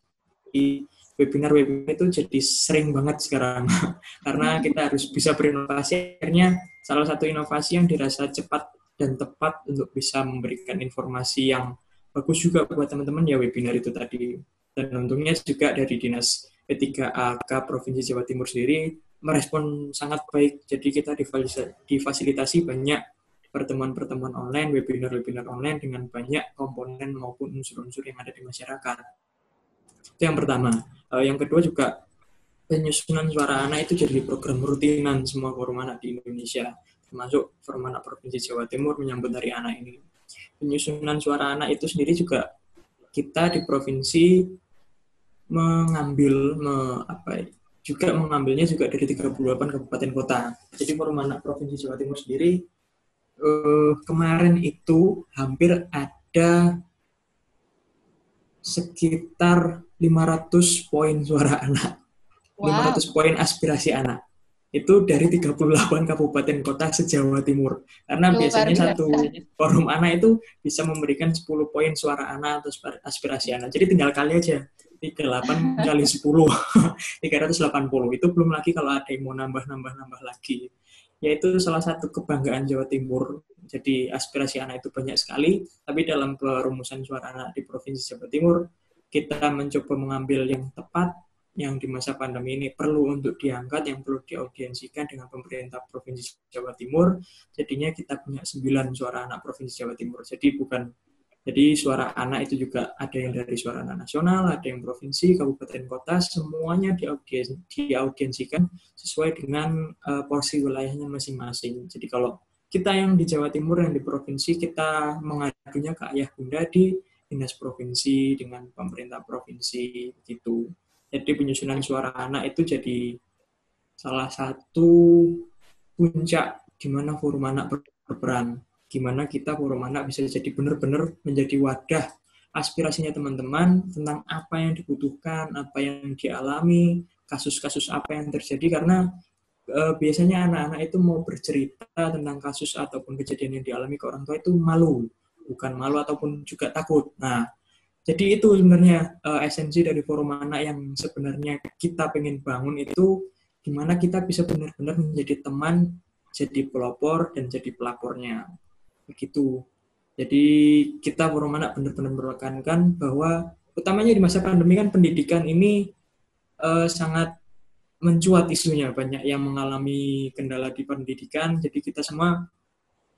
Di webinar-webinar itu jadi sering banget sekarang karena kita harus bisa berinovasi. Akhirnya salah satu inovasi yang dirasa cepat dan tepat untuk bisa memberikan informasi yang bagus juga buat teman-teman ya webinar itu tadi. Dan untungnya juga dari dinas P3AK Provinsi Jawa Timur sendiri merespon sangat baik. Jadi kita difasilitasi banyak pertemuan-pertemuan online, webinar-webinar online dengan banyak komponen maupun unsur-unsur yang ada di masyarakat. Itu yang pertama. Eh, yang kedua juga penyusunan suara anak itu jadi program rutinan semua forum anak di Indonesia, termasuk forum anak Provinsi Jawa Timur menyambut Hari Anak ini. Penyusunan suara anak itu sendiri juga kita di provinsi mengambil me, apa juga mengambilnya juga dari 38 kabupaten kota. Jadi Forum Anak Provinsi Jawa Timur sendiri eh, kemarin itu hampir ada sekitar 500 poin suara anak. Wow. 500 poin aspirasi anak. Itu dari 38 kabupaten kota se-Jawa Timur. Karena Luar biasanya biasa. satu forum anak itu bisa memberikan 10 poin suara anak atau aspirasi anak. Jadi tinggal kali aja 38 kali 10 380 itu belum lagi kalau ada yang mau nambah-nambah-nambah lagi. Yaitu salah satu kebanggaan Jawa Timur. Jadi aspirasi anak itu banyak sekali. Tapi dalam perumusan suara anak di Provinsi Jawa Timur kita mencoba mengambil yang tepat yang di masa pandemi ini perlu untuk diangkat, yang perlu diaudiensikan dengan pemerintah Provinsi Jawa Timur. Jadinya kita punya sembilan suara anak Provinsi Jawa Timur. Jadi bukan jadi suara anak itu juga ada yang dari suara anak nasional, ada yang provinsi, kabupaten, kota, semuanya diaudien, diaudiensikan sesuai dengan uh, porsi wilayahnya masing-masing. Jadi kalau kita yang di Jawa Timur, yang di provinsi, kita mengadunya ke ayah bunda di dinas provinsi dengan pemerintah provinsi gitu. Jadi penyusunan suara anak itu jadi salah satu puncak di mana forum anak berperan gimana kita forum anak bisa jadi benar-benar menjadi wadah aspirasinya teman-teman tentang apa yang dibutuhkan, apa yang dialami, kasus-kasus apa yang terjadi karena e, biasanya anak-anak itu mau bercerita tentang kasus ataupun kejadian yang dialami ke orang tua itu malu, bukan malu ataupun juga takut. Nah, jadi itu sebenarnya e, esensi dari forum anak yang sebenarnya kita pengen bangun itu gimana kita bisa benar-benar menjadi teman, jadi pelopor dan jadi pelapornya begitu. Jadi kita forum anak benar-benar menekankan bahwa utamanya di masa pandemi kan pendidikan ini uh, sangat mencuat isunya banyak yang mengalami kendala di pendidikan. Jadi kita semua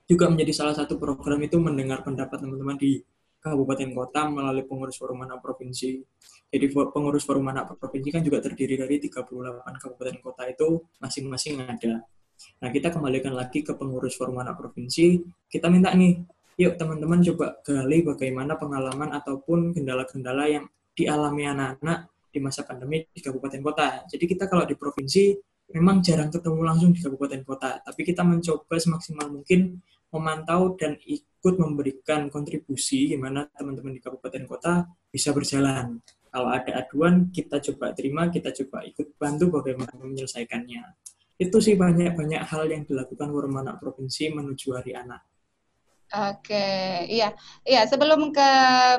juga menjadi salah satu program itu mendengar pendapat teman-teman di kabupaten kota melalui pengurus forum anak provinsi. Jadi pengurus forum anak provinsi kan juga terdiri dari 38 kabupaten kota itu masing-masing ada. Nah, kita kembalikan lagi ke pengurus forum anak provinsi. Kita minta nih, yuk teman-teman coba gali bagaimana pengalaman ataupun kendala-kendala yang dialami anak-anak di masa pandemi di kabupaten kota. Jadi kita kalau di provinsi memang jarang ketemu langsung di kabupaten kota, tapi kita mencoba semaksimal mungkin memantau dan ikut memberikan kontribusi gimana teman-teman di kabupaten kota bisa berjalan. Kalau ada aduan, kita coba terima, kita coba ikut bantu bagaimana menyelesaikannya itu sih banyak-banyak hal yang dilakukan Forum Anak Provinsi menuju Hari Anak. Oke, iya, iya. Sebelum ke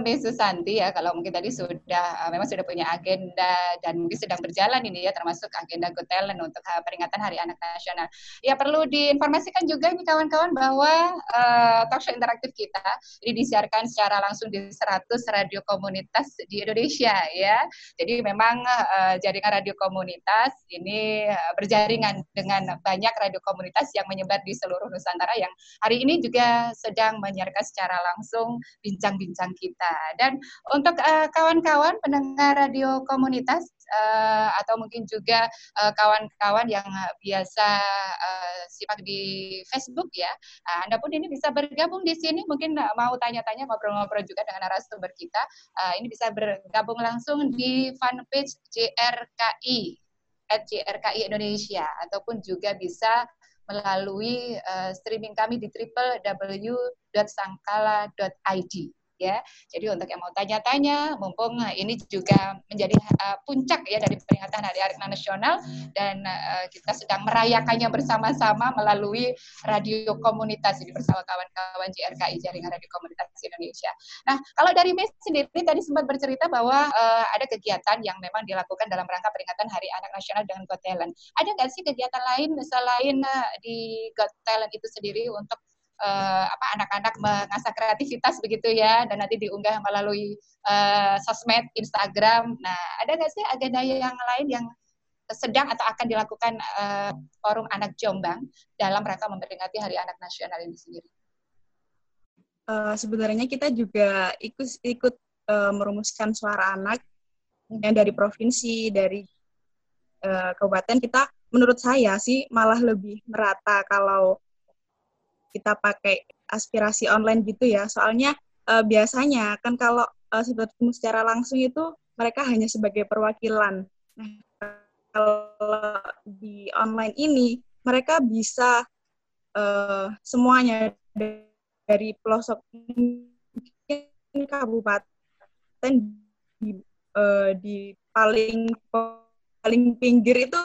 Miss Susanti ya, kalau mungkin tadi sudah memang sudah punya agenda dan mungkin sedang berjalan ini ya, termasuk agenda Good Talent untuk peringatan Hari Anak Nasional. Ya perlu diinformasikan juga ini kawan-kawan bahwa uh, talkshow interaktif kita ini disiarkan secara langsung di 100 radio komunitas di Indonesia ya. Jadi memang uh, jaringan radio komunitas ini berjaringan dengan banyak radio komunitas yang menyebar di seluruh Nusantara yang hari ini juga sedang sedang menyiarkan secara langsung bincang-bincang kita. Dan untuk eh, kawan-kawan uh, pendengar radio komunitas uh, atau mungkin juga eh, kawan-kawan uh, yang biasa uh, simak di Facebook ya, uh, Anda pun ini bisa bergabung di sini. Mungkin uh, mau tanya-tanya, ngobrol-ngobrol juga dengan narasumber kita. Uh, ini bisa bergabung langsung di fanpage JRKI at JRKI Indonesia ataupun juga bisa melalui uh, streaming kami di www.sangkala.id ya. Jadi untuk yang mau tanya-tanya, mumpung ini juga menjadi uh, puncak ya dari peringatan Hari Anak Nasional dan uh, kita sedang merayakannya bersama-sama melalui radio komunitas jadi bersama kawan-kawan JRKI Jaringan Radio Komunitas Indonesia. Nah, kalau dari Miss sendiri tadi sempat bercerita bahwa uh, ada kegiatan yang memang dilakukan dalam rangka peringatan Hari Anak Nasional dengan Got Talent. Ada nggak sih kegiatan lain selain uh, di Got Talent itu sendiri untuk uh, apa anak-anak mengasah kreativitas begitu ya dan nanti diunggah melalui uh, sosmed Instagram. Nah, ada nggak sih agenda yang lain yang sedang atau akan dilakukan uh, Forum Anak Jombang dalam rangka memperingati Hari Anak Nasional ini sendiri? Uh, sebenarnya kita juga ikut ikut uh, merumuskan suara anak hmm. yang dari provinsi, dari uh, kabupaten kita menurut saya sih malah lebih merata kalau kita pakai aspirasi online gitu ya. Soalnya uh, biasanya kan kalau uh, bertemu secara langsung itu mereka hanya sebagai perwakilan. Nah, kalau di online ini mereka bisa uh, semuanya dari pelosok kabupaten di, uh, di paling paling pinggir itu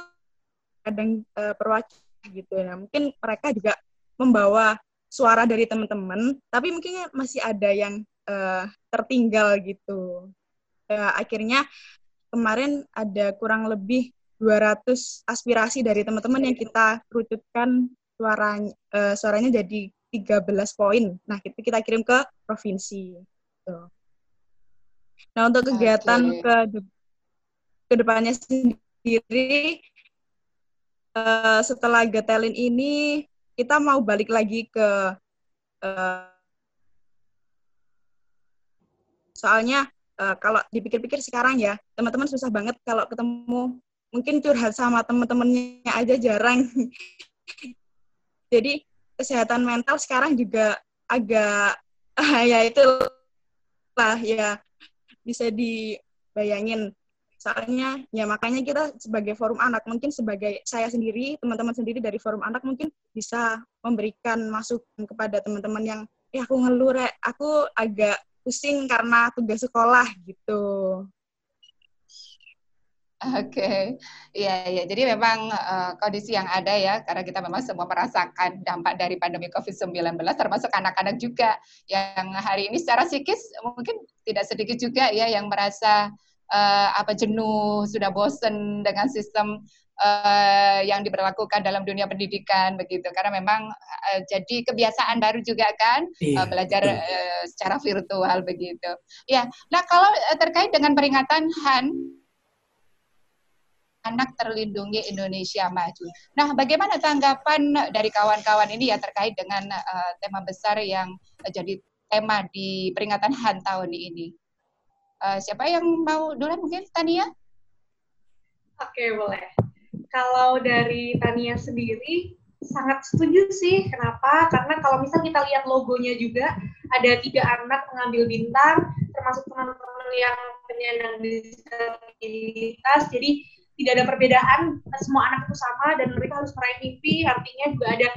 kadang uh, perwakilan gitu. Nah, mungkin mereka juga membawa suara dari teman-teman, tapi mungkin masih ada yang uh, tertinggal gitu. Uh, akhirnya kemarin ada kurang lebih 200 aspirasi dari teman-teman yang kita kerucutkan suara uh, suaranya jadi 13 poin. Nah, itu kita kirim ke provinsi. Gitu. Nah, untuk kegiatan okay. ke ke depannya sendiri uh, setelah Getelin ini kita mau balik lagi ke uh, soalnya uh, kalau dipikir-pikir sekarang ya teman-teman susah banget kalau ketemu. Mungkin curhat sama teman-temannya aja jarang. Jadi kesehatan mental sekarang juga agak ya itu lah ya bisa dibayangin soalnya ya makanya kita sebagai forum anak mungkin sebagai saya sendiri teman-teman sendiri dari forum anak mungkin bisa memberikan masukan kepada teman-teman yang ya aku ngeluh rek aku agak pusing karena tugas sekolah gitu Oke, okay. iya, iya. Jadi memang uh, kondisi yang ada ya, karena kita memang semua merasakan dampak dari pandemi COVID-19, termasuk anak-anak juga yang hari ini secara psikis mungkin tidak sedikit juga ya yang merasa uh, apa jenuh, sudah bosen dengan sistem uh, yang diberlakukan dalam dunia pendidikan begitu. Karena memang uh, jadi kebiasaan baru juga kan iya, uh, belajar uh, secara virtual begitu. Ya, nah kalau terkait dengan peringatan Han anak terlindungi Indonesia maju. Nah, bagaimana tanggapan dari kawan-kawan ini ya terkait dengan uh, tema besar yang uh, jadi tema di peringatan HAN tahun ini? Uh, siapa yang mau duluan mungkin Tania? Oke, boleh. Kalau dari Tania sendiri, sangat setuju sih. Kenapa? Karena kalau misal kita lihat logonya juga, ada tiga anak mengambil bintang, termasuk teman-teman yang penyandang disabilitas. Jadi tidak ada perbedaan semua anak itu sama dan mereka harus meraih mimpi artinya juga ada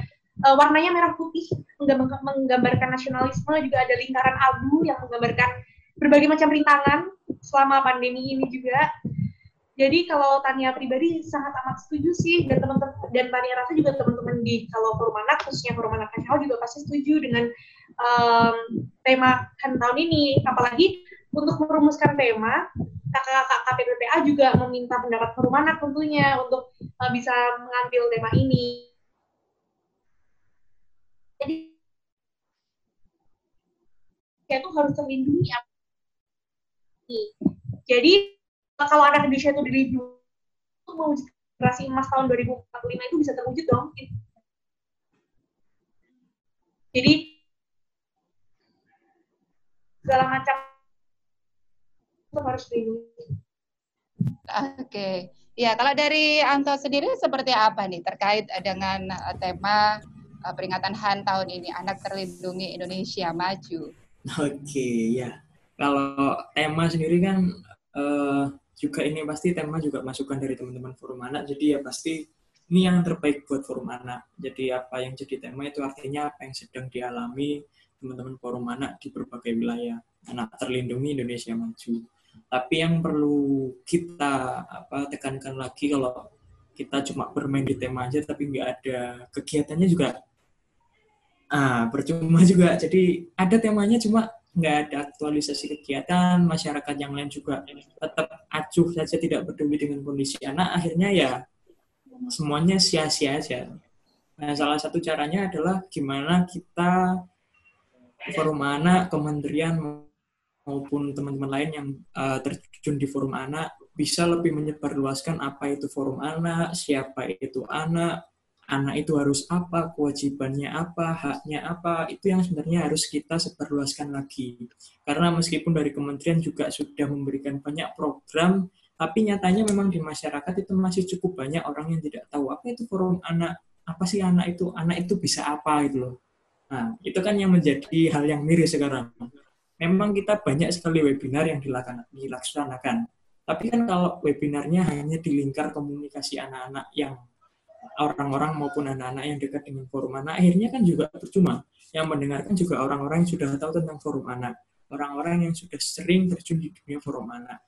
uh, warnanya merah putih menggambarkan nasionalisme juga ada lingkaran abu yang menggambarkan berbagai macam rintangan selama pandemi ini juga jadi kalau Tania pribadi sangat amat setuju sih dan teman-teman dan Tania rasa juga teman-teman di kalau forum anak khususnya forum anak nasional juga pasti setuju dengan um, tema kan tahun ini apalagi untuk merumuskan tema kakak-kakak KPPPA juga meminta pendapat Perumana tentunya untuk uh, bisa mengambil tema ini. Jadi itu harus terlindungi. Jadi kalau anak Indonesia itu dilindungi mewujud generasi emas tahun 2045 itu bisa terwujud dong. Jadi segala macam harus dilindungi. Oke, ya kalau dari Anto sendiri seperti apa nih terkait dengan eh, tema uh, peringatan HAN tahun ini Anak Terlindungi Indonesia Maju? Oke, ya. Kalau tema sendiri kan uh, juga ini pasti tema juga masukan dari teman-teman forum anak, jadi ya pasti ini yang terbaik buat forum anak. Jadi apa yang jadi tema itu artinya apa yang sedang dialami teman-teman forum anak di berbagai wilayah. Anak terlindungi Indonesia maju. Tapi yang perlu kita apa tekankan lagi kalau kita cuma bermain di tema aja tapi nggak ada kegiatannya juga ah percuma juga. Jadi ada temanya cuma nggak ada aktualisasi kegiatan masyarakat yang lain juga tetap acuh saja tidak peduli dengan kondisi anak akhirnya ya semuanya sia-sia aja. Nah, salah satu caranya adalah gimana kita forum anak, kementerian maupun teman-teman lain yang uh, terjun di forum anak bisa lebih menyebarluaskan apa itu forum anak, siapa itu anak, anak itu harus apa, kewajibannya apa, haknya apa, itu yang sebenarnya harus kita sebarluaskan lagi. Karena meskipun dari kementerian juga sudah memberikan banyak program, tapi nyatanya memang di masyarakat itu masih cukup banyak orang yang tidak tahu apa itu forum anak, apa sih anak itu, anak itu bisa apa gitu loh. Nah, itu kan yang menjadi hal yang miris sekarang memang kita banyak sekali webinar yang dilaksanakan. Tapi kan kalau webinarnya hanya di lingkar komunikasi anak-anak yang orang-orang maupun anak-anak yang dekat dengan forum anak, akhirnya kan juga percuma. Yang mendengarkan juga orang-orang yang sudah tahu tentang forum anak, orang-orang yang sudah sering terjun di dunia forum anak.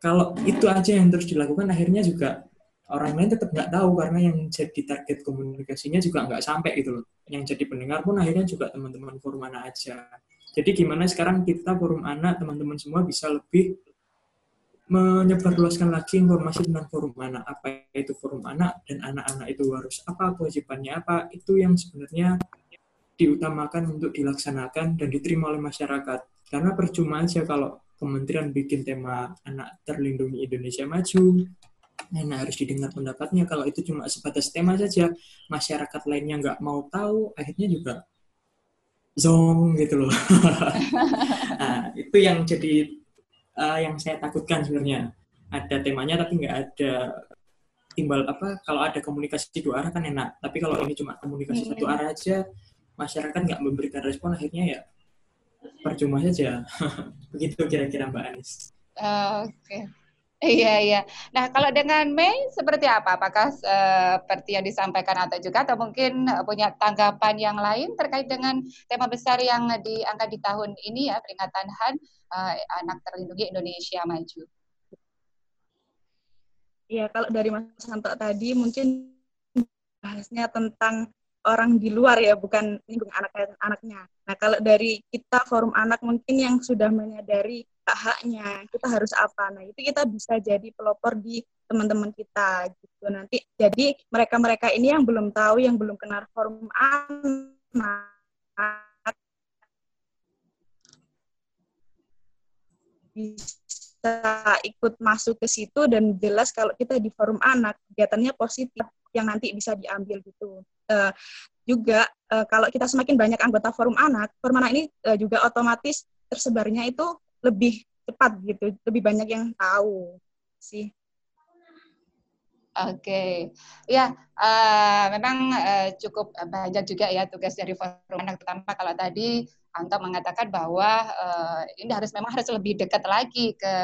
Kalau itu aja yang terus dilakukan, akhirnya juga orang lain tetap nggak tahu karena yang jadi target komunikasinya juga nggak sampai gitu loh. Yang jadi pendengar pun akhirnya juga teman-teman forum anak aja. Jadi gimana sekarang kita forum anak teman-teman semua bisa lebih menyebarluaskan lagi informasi tentang forum anak. Apa itu forum anak dan anak-anak itu harus apa kewajibannya apa itu yang sebenarnya diutamakan untuk dilaksanakan dan diterima oleh masyarakat. Karena percuma aja kalau kementerian bikin tema anak terlindungi Indonesia maju nah harus didengar pendapatnya. Kalau itu cuma sebatas tema saja masyarakat lainnya nggak mau tahu akhirnya juga zong gitu loh. Nah, itu yang jadi uh, yang saya takutkan sebenarnya ada temanya tapi nggak ada timbal apa kalau ada komunikasi dua arah kan enak tapi kalau ini cuma komunikasi satu hmm. arah aja masyarakat nggak memberikan respon akhirnya ya percuma saja begitu kira-kira Mbak Anis. Uh, Oke. Okay. Iya iya. Nah kalau dengan Mei seperti apa? Apakah uh, seperti yang disampaikan atau juga atau mungkin uh, punya tanggapan yang lain terkait dengan tema besar yang diangkat di tahun ini ya peringatan HAN uh, anak terlindungi Indonesia maju. Iya kalau dari Mas Santo tadi mungkin bahasnya tentang orang di luar ya bukan lingkungan anak-anaknya. Nah kalau dari kita forum anak mungkin yang sudah menyadari hak-haknya kita harus apa? Nah itu kita bisa jadi pelopor di teman-teman kita gitu. Nanti jadi mereka-mereka ini yang belum tahu yang belum kenal forum anak bisa ikut masuk ke situ dan jelas kalau kita di forum anak kegiatannya positif yang nanti bisa diambil gitu. Uh, juga uh, kalau kita semakin banyak anggota forum anak forum anak ini uh, juga otomatis tersebarnya itu lebih cepat gitu, lebih banyak yang tahu sih. Oke, okay. ya uh, memang uh, cukup banyak juga ya tugas dari forum anak, terutama kalau tadi Anto mengatakan bahwa uh, ini harus memang harus lebih dekat lagi ke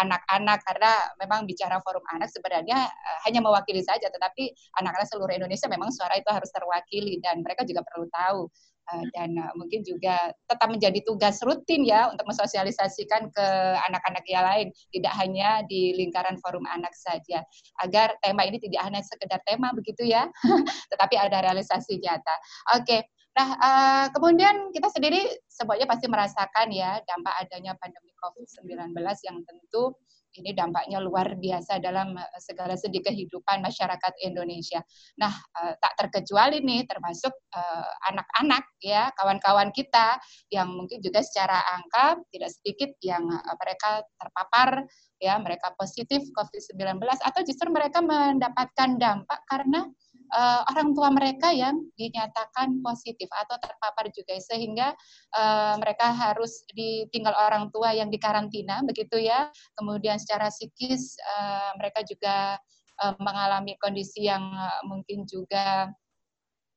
anak-anak karena memang bicara forum anak sebenarnya uh, hanya mewakili saja, tetapi anak-anak seluruh Indonesia memang suara itu harus terwakili dan mereka juga perlu tahu Eh, dan uh, mungkin juga tetap menjadi tugas rutin ya untuk mensosialisasikan ke anak-anak yang lain tidak hanya di lingkaran forum anak saja agar tema ini tidak hanya sekedar tema begitu ya tetapi ada realisasi nyata oke. Nah, uh, kemudian kita sendiri semuanya pasti merasakan ya dampak adanya pandemi COVID-19 yang tentu ini dampaknya luar biasa dalam eh, segala segi kehidupan masyarakat Indonesia. Nah, eh, tak terkecuali nih termasuk eh, anak-anak ya, kawan-kawan kita yang mungkin juga secara angka tidak sedikit yang mereka terpapar ya, mereka positif COVID-19 atau justru mereka mendapatkan dampak karena uh, orang tua mereka yang dinyatakan positif atau terpapar juga. Sehingga uh, mereka harus ditinggal orang tua yang dikarantina begitu ya. Kemudian secara psikis uh, mereka juga uh, mengalami kondisi yang uh, mungkin juga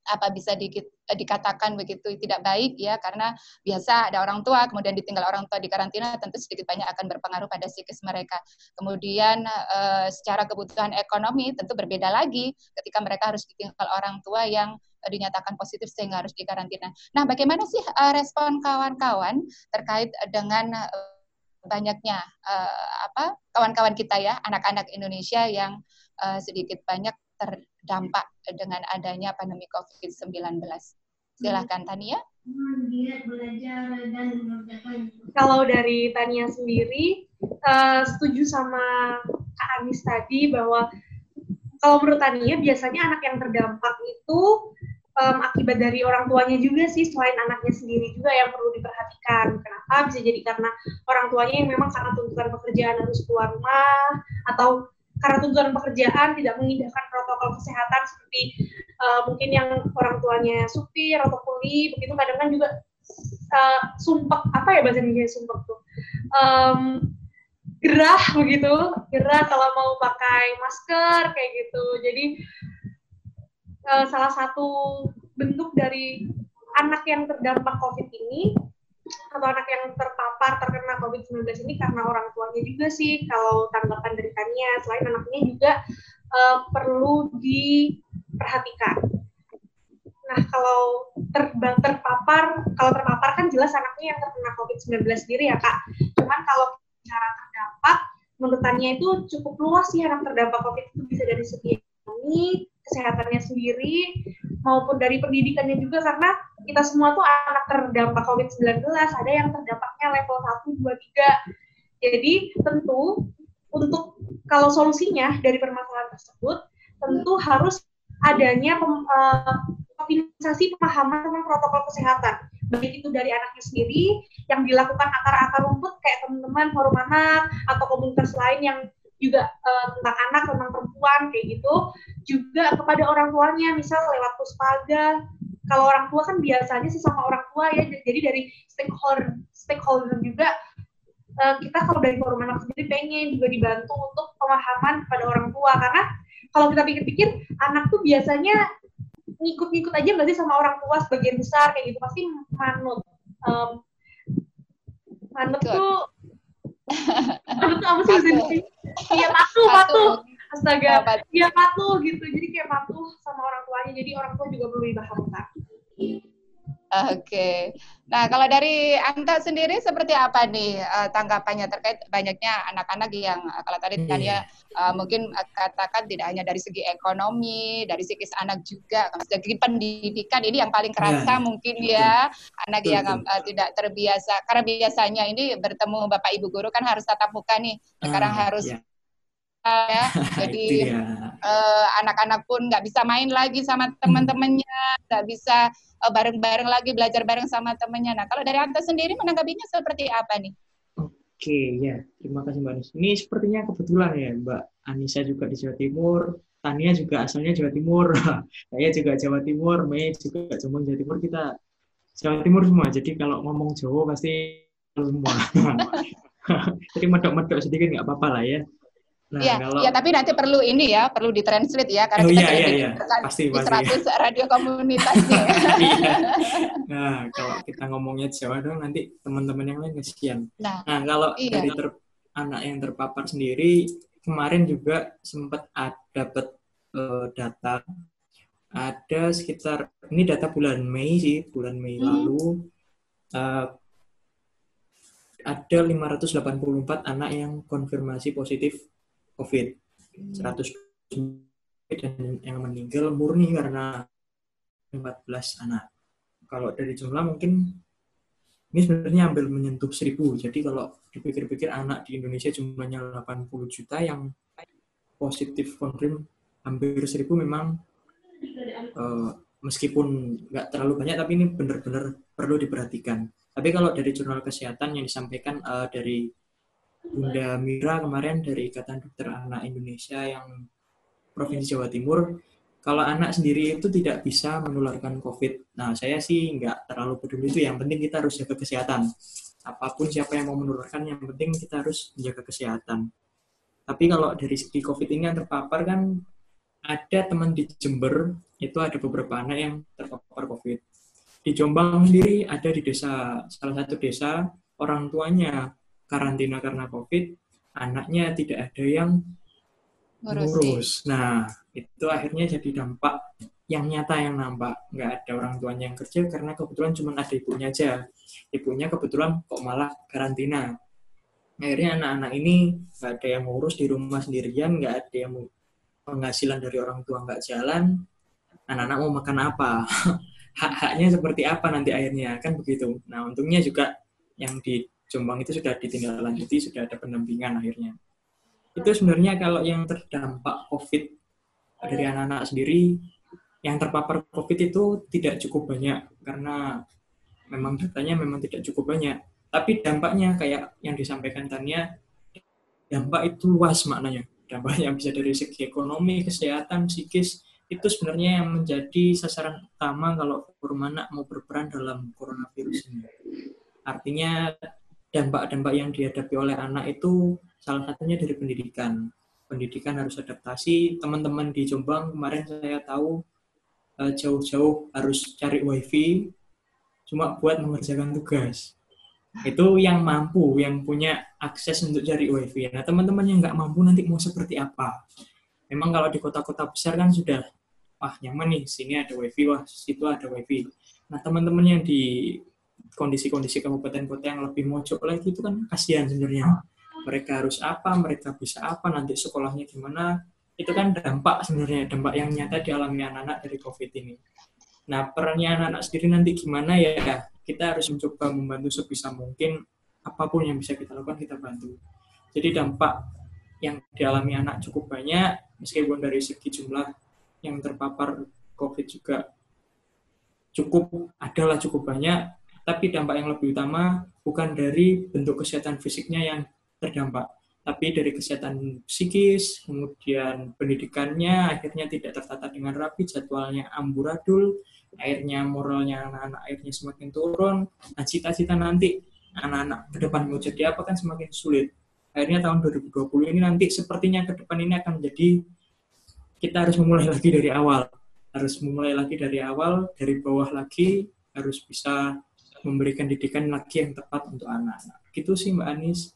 apa bisa di, dikatakan begitu tidak baik ya karena biasa ada orang tua kemudian ditinggal orang tua di karantina tentu sedikit banyak akan berpengaruh pada psikis mereka. Kemudian e, secara kebutuhan ekonomi tentu berbeda lagi ketika mereka harus ditinggal orang tua yang e, dinyatakan positif sehingga harus dikarantina. Nah, bagaimana sih e, respon kawan-kawan terkait dengan e, banyaknya e, apa kawan-kawan kita ya anak-anak Indonesia yang e, sedikit banyak terdampak dengan adanya pandemi COVID-19. Silahkan Tania. Kalau dari Tania sendiri, uh, setuju sama Kak Anis tadi bahwa kalau menurut Tania biasanya anak yang terdampak itu um, akibat dari orang tuanya juga sih selain anaknya sendiri juga yang perlu diperhatikan. Kenapa? Bisa jadi karena orang tuanya yang memang karena tuntutan pekerjaan harus keluar rumah atau karena tuntutan pekerjaan tidak mengindahkan protokol kesehatan seperti uh, mungkin yang orang tuanya supir atau kuli begitu kadang kan juga uh, sumpah apa ya bahasa Indonesia sumpah tuh? Um, gerah begitu gerah kalau mau pakai masker kayak gitu. Jadi uh, salah satu bentuk dari anak yang terdampak COVID ini atau anak yang terpapar terkena COVID-19 ini karena orang tuanya juga sih kalau tanggapan dari Tania. Selain anaknya juga uh, perlu diperhatikan. Nah kalau ter terpapar kalau terpapar kan jelas anaknya yang terkena COVID-19 sendiri ya kak. Cuman kalau cara terdampak menurut Tania itu cukup luas sih anak terdampak COVID itu bisa dari segi ekonomi, kesehatannya sendiri, maupun dari pendidikannya juga karena kita semua tuh anak terdampak COVID-19, ada yang terdampaknya level 1, 2, 3. Jadi tentu untuk kalau solusinya dari permasalahan tersebut tentu harus adanya pem, uh, pemahaman tentang protokol kesehatan. Baik itu dari anaknya sendiri yang dilakukan akar-akar rumput kayak teman-teman forum anak atau komunitas lain yang juga uh, tentang anak tentang perempuan kayak gitu. Juga kepada orang tuanya misal lewat puspaga. Kalau orang tua kan biasanya sih sama orang tua ya. Jadi dari stakeholder stakeholder juga uh, kita kalau dari forum anak sendiri pengen juga dibantu untuk pemahaman kepada orang tua. Karena kalau kita pikir-pikir anak tuh biasanya ngikut-ngikut aja berarti sama orang tua sebagian besar kayak gitu. Pasti manut. Um, manut tuh manut tuh apa sih iya patuh patuh. astaga. Iya patuh gitu. Jadi kayak patuh sama orang tuanya. Jadi orang tua juga perlu dipahamkan Oke. Nah, kalau dari Anta sendiri seperti apa nih uh, tanggapannya terkait banyaknya anak-anak yang uh, kalau tadi hmm. Tania uh, mungkin uh, katakan tidak hanya dari segi ekonomi, dari segi anak juga, segi pendidikan ini yang paling kerasa ya. mungkin ya anak betul, yang uh, tidak terbiasa karena biasanya ini bertemu Bapak Ibu guru kan harus tatap muka nih. Sekarang ah, harus ya ya jadi anak-anak uh, pun nggak bisa main lagi sama teman-temannya nggak bisa oh, bareng-bareng lagi belajar bareng sama temennya. Nah, kalau dari Anta sendiri menanggapinya seperti apa nih? Oke, ya. Terima kasih Mbak Anissa. Ini sepertinya kebetulan ya, Mbak Anissa juga di Jawa Timur, Tania juga asalnya Jawa Timur, saya juga Jawa Timur, Mei juga Jombang Jawa Timur, kita Jawa Timur semua. Jadi kalau ngomong Jawa pasti semua. Jadi medok-medok sedikit nggak apa-apa lah ya. Nah, ya, kalau... ya, tapi nanti perlu ini ya, perlu ditranslate ya, karena oh, kita iya, iya, iya. Pasti, di 100 pasti. radio komunitas iya. Nah, kalau kita ngomongnya Jawa dong, nanti teman-teman yang lain kesian. Nah, nah kalau iya. dari ter, anak yang terpapar sendiri, kemarin juga sempat ada dapat uh, data, ada sekitar, ini data bulan Mei sih, bulan Mei hmm. lalu, uh, ada 584 anak yang konfirmasi positif COVID. 100 dan yang meninggal murni karena 14 anak. Kalau dari jumlah mungkin ini sebenarnya hampir menyentuh 1000. Jadi kalau dipikir-pikir anak di Indonesia jumlahnya 80 juta yang positif konfirm hampir 1000 memang uh, meskipun nggak terlalu banyak tapi ini benar-benar perlu diperhatikan. Tapi kalau dari jurnal kesehatan yang disampaikan uh, dari Bunda Mira kemarin dari Ikatan Dokter Anak Indonesia yang Provinsi Jawa Timur, kalau anak sendiri itu tidak bisa menularkan COVID. Nah, saya sih nggak terlalu peduli itu. Yang penting kita harus jaga kesehatan. Apa pun siapa yang mau menularkan, yang penting kita harus menjaga kesehatan. Tapi kalau dari segi COVID ini yang terpapar kan ada teman di Jember, itu ada beberapa anak yang terpapar COVID. Di Jombang sendiri ada di desa, salah satu desa, orang tuanya karantina karena COVID, anaknya tidak ada yang ngurus. Nah, itu akhirnya jadi dampak yang nyata yang nampak. Nggak ada orang tuanya yang kerja karena kebetulan cuma ada ibunya aja. Ibunya kebetulan kok malah karantina. Akhirnya anak-anak ini nggak ada yang ngurus di rumah sendirian, nggak ada yang penghasilan dari orang tua nggak jalan. Anak-anak mau makan apa? Hak-haknya seperti apa nanti akhirnya? Kan begitu. Nah, untungnya juga yang di Jombang itu sudah ditindaklanjuti, sudah ada pendampingan akhirnya. Itu sebenarnya kalau yang terdampak COVID dari anak-anak sendiri, yang terpapar COVID itu tidak cukup banyak karena memang datanya memang tidak cukup banyak. Tapi dampaknya kayak yang disampaikan Tania, dampak itu luas maknanya. Dampaknya bisa dari segi ekonomi, kesehatan, psikis, itu sebenarnya yang menjadi sasaran utama kalau anak mau berperan dalam coronavirus ini. Artinya dampak-dampak yang dihadapi oleh anak itu salah satunya dari pendidikan. Pendidikan harus adaptasi. Teman-teman di Jombang kemarin saya tahu eh, jauh-jauh harus cari wifi cuma buat mengerjakan tugas. Itu yang mampu, yang punya akses untuk cari wifi. Nah teman-teman yang nggak mampu nanti mau seperti apa? Memang kalau di kota-kota besar kan sudah, wah nyaman nih, sini ada wifi, wah situ ada wifi. Nah teman-teman yang di kondisi-kondisi kabupaten kota yang lebih mojok lagi itu kan kasihan sebenarnya. Mereka harus apa, mereka bisa apa, nanti sekolahnya gimana. Itu kan dampak sebenarnya, dampak yang nyata dialami anak-anak dari COVID ini. Nah, perannya anak-anak sendiri nanti gimana ya, kita harus mencoba membantu sebisa mungkin apa pun yang bisa kita lakukan, kita bantu. Jadi dampak yang dialami anak cukup banyak, meskipun dari segi jumlah yang terpapar COVID juga cukup adalah cukup banyak, tapi dampak yang lebih utama bukan dari bentuk kesehatan fisiknya yang terdampak, tapi dari kesehatan psikis, kemudian pendidikannya akhirnya tidak tertata dengan rapi, jadwalnya amburadul, akhirnya moralnya anak-anak akhirnya semakin turun, nah cita-cita nanti anak-anak ke depan mau jadi apa kan semakin sulit. Akhirnya tahun 2020 ini nanti sepertinya ke depan ini akan menjadi kita harus memulai lagi dari awal, harus memulai lagi dari awal, dari bawah lagi, harus bisa memberikan didikan lagi yang tepat untuk anak-anak. Gitu sih Mbak Anis.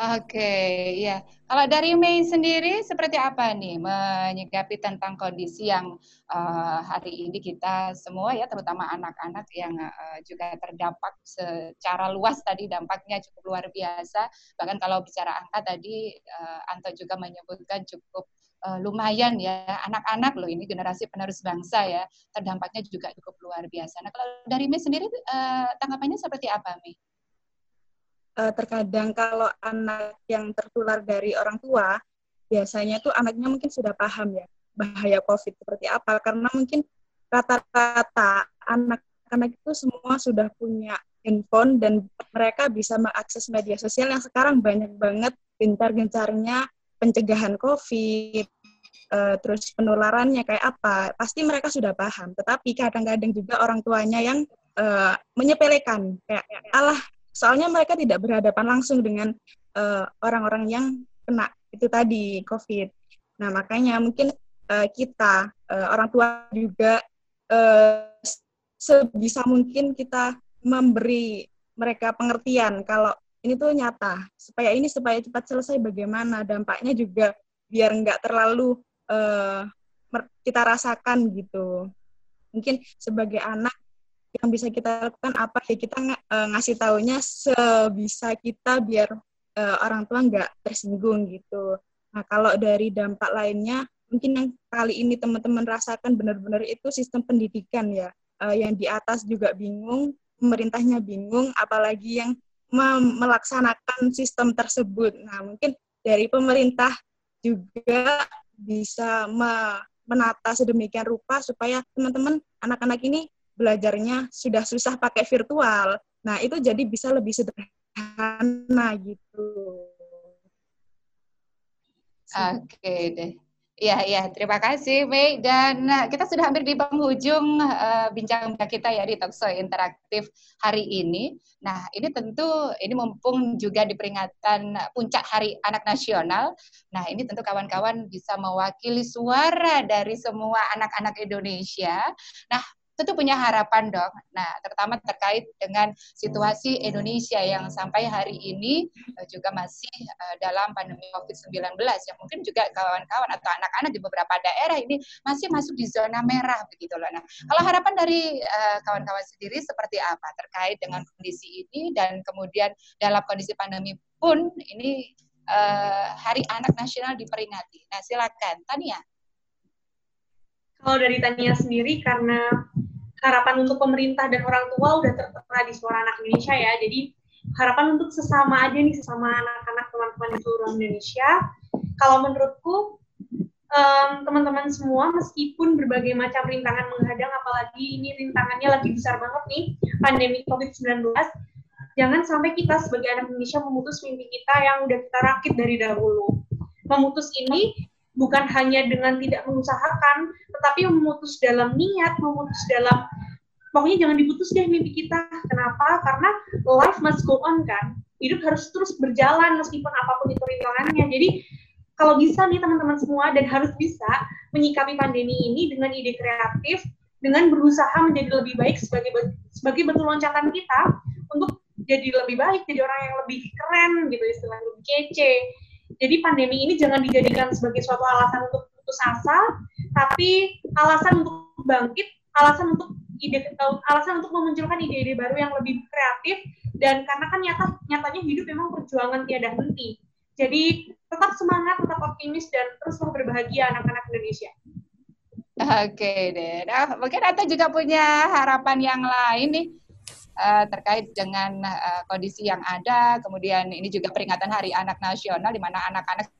Oke, ya. Kalau dari Mei sendiri seperti apa nih menyikapi tentang kondisi yang uh, hari ini kita semua ya, terutama anak-anak yang uh, juga terdampak secara luas tadi dampaknya cukup luar biasa. Bahkan kalau bicara angka tadi uh, Anto juga menyebutkan cukup uh, lumayan ya anak-anak loh ini generasi penerus bangsa ya terdampaknya juga cukup luar biasa. Nah kalau dari Mei sendiri uh, tanggapannya seperti apa Mei? uh, terkadang kalau anak yang tertular dari orang tua, biasanya tuh anaknya mungkin sudah paham ya bahaya COVID seperti apa. Karena mungkin rata-rata anak-anak itu semua sudah punya handphone dan mereka bisa mengakses media sosial yang sekarang banyak banget gencar-gencarnya pencegahan COVID, uh, terus penularannya kayak apa, pasti mereka sudah paham. Tetapi kadang-kadang juga orang tuanya yang uh, menyepelekan, kayak Allah soalnya mereka tidak berhadapan langsung dengan eh, orang-orang yang kena itu tadi COVID. Nah makanya mungkin kita orang tua juga sebisa mungkin kita memberi mereka pengertian kalau ini tuh nyata. Supaya ini supaya cepat selesai bagaimana dampaknya juga biar nggak terlalu uh, kita rasakan gitu. Mungkin sebagai anak yang bisa kita lakukan apa ya kita ng uh, ngasih taunya sebisa kita biar uh, orang tua nggak tersinggung gitu. Nah kalau dari dampak lainnya mungkin yang kali ini teman-teman rasakan benar-benar itu sistem pendidikan ya. Uh, yang di atas juga bingung, pemerintahnya bingung, apalagi yang melaksanakan sistem tersebut. Nah mungkin dari pemerintah juga bisa menata sedemikian rupa supaya teman-teman anak-anak ini belajarnya sudah susah pakai virtual. Nah, itu jadi bisa lebih sederhana gitu. Oke deh. Iya, iya. Terima kasih, Mei. Dan uh, kita sudah hampir di penghujung uh, bincang kita ya di Talkshow Interaktif hari ini. Nah, ini tentu, ini mumpung juga di peringatan puncak Hari Anak Nasional. Nah, ini tentu kawan-kawan bisa mewakili suara dari semua anak-anak Indonesia. Nah, tentu punya harapan dong. Nah, terutama terkait dengan situasi Indonesia yang sampai hari ini uh, juga masih uh, dalam pandemi COVID-19 yang mungkin juga kawan-kawan atau anak-anak di beberapa daerah ini masih masuk di zona merah begitu loh. Nah, kalau harapan dari uh, kawan-kawan sendiri seperti apa terkait dengan kondisi ini dan kemudian dalam kondisi pandemi pun ini uh, Hari Anak Nasional diperingati. Nah, silakan Tania. Kalau dari Tania sendiri karena harapan untuk pemerintah dan orang tua udah tertera di suara anak Indonesia ya. Jadi harapan untuk sesama aja nih sesama anak-anak teman-teman di seluruh Indonesia. Kalau menurutku teman-teman um, semua meskipun berbagai macam rintangan menghadang apalagi ini rintangannya lagi besar banget nih pandemi COVID-19 jangan sampai kita sebagai anak Indonesia memutus mimpi kita yang udah kita rakit dari dahulu memutus ini bukan hanya dengan tidak mengusahakan, tetapi memutus dalam niat, memutus dalam pokoknya jangan diputus deh mimpi kita. Kenapa? Karena life must go on kan. Hidup harus terus berjalan meskipun apa pun itu rintangannya. Jadi kalau bisa nih teman-teman semua dan harus bisa menyikapi pandemi ini dengan ide kreatif, dengan berusaha menjadi lebih baik sebagai sebagai bentuk loncatan kita untuk jadi lebih baik, jadi orang yang lebih keren gitu istilahnya lebih kece jadi pandemi ini jangan dijadikan sebagai suatu alasan untuk putus asa, tapi alasan untuk bangkit, alasan untuk ide alasan untuk memunculkan ide-ide baru yang lebih kreatif dan karena kan nyata nyatanya hidup memang perjuangan tiada henti. Jadi tetap semangat, tetap optimis dan teruslah berbahagia anak-anak Indonesia. Oke deh. Nah, mungkin Ata juga punya harapan yang lain nih uh, terkait dengan uh, kondisi yang ada. Kemudian ini juga peringatan Hari Anak Nasional di mana anak-anak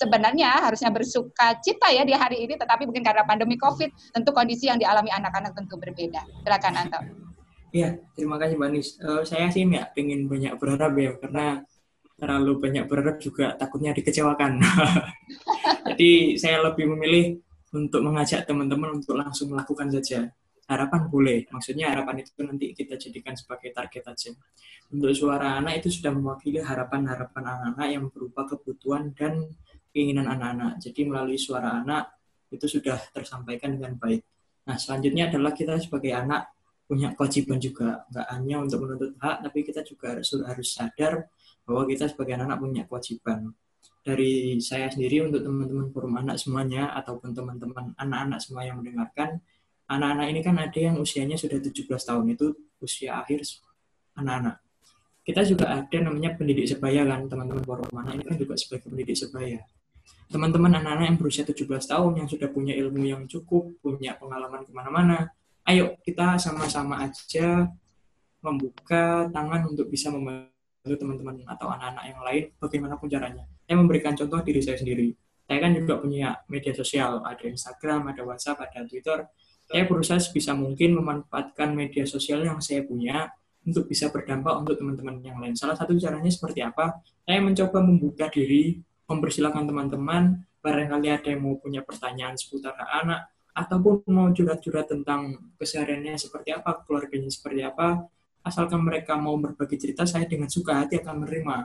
sebenarnya harusnya bersuka cita ya di hari ini, tetapi mungkin karena pandemi COVID, tentu kondisi yang dialami anak-anak tentu berbeda. Silakan Anto. Iya, terima kasih Mbak. Uh, saya sih nggak pengen banyak berharap ya, karena terlalu banyak berharap juga takutnya dikecewakan. Jadi saya lebih memilih untuk mengajak teman-teman untuk langsung melakukan saja harapan boleh. Maksudnya harapan itu nanti kita jadikan sebagai target aja. Untuk suara anak itu sudah mewakili harapan-harapan anak-anak yang berupa kebutuhan dan keinginan anak-anak. Jadi melalui suara anak itu sudah tersampaikan dengan baik. Nah, selanjutnya adalah kita sebagai anak punya kewajiban juga. Nggak hanya untuk menuntut hak, tapi kita juga harus, sadar bahwa kita sebagai anak-anak punya kewajiban. Dari saya sendiri untuk teman-teman forum anak semuanya, ataupun teman-teman anak-anak semua yang mendengarkan, anak-anak ini kan ada yang usianya sudah 17 tahun itu usia akhir anak-anak. Kita juga ada namanya pendidik sebaya kan, teman-teman forum anak ini kan juga sebagai pendidik sebaya. Teman-teman anak-anak yang berusia 17 tahun yang sudah punya ilmu yang cukup, punya pengalaman ke mana-mana, ayo kita sama-sama aja membuka tangan untuk bisa membantu teman-teman atau anak-anak yang lain bagaimanapun caranya. Saya memberikan contoh diri saya sendiri. Saya kan juga punya media sosial, ada Instagram, ada WhatsApp, ada Twitter saya berusaha sebisa mungkin memanfaatkan media sosial yang saya punya untuk bisa berdampak untuk teman-teman yang lain. Salah satu caranya seperti apa? Saya mencoba membuka diri, mempersilahkan teman-teman, barangkali ada yang mau punya pertanyaan seputar anak, ataupun mau curhat-curhat tentang kesehariannya seperti apa, keluarganya seperti apa, asalkan mereka mau berbagi cerita, saya dengan suka hati akan menerima.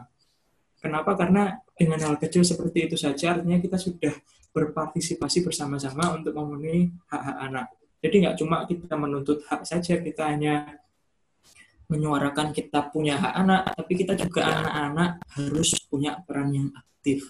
Kenapa? Karena dengan hal kecil seperti itu saja, artinya kita sudah berpartisipasi bersama-sama untuk memenuhi hak-hak anak. Jadi nggak cuma kita menuntut hak saja, kita hanya menyuarakan kita punya hak anak, tapi kita juga anak-anak harus punya peran yang aktif.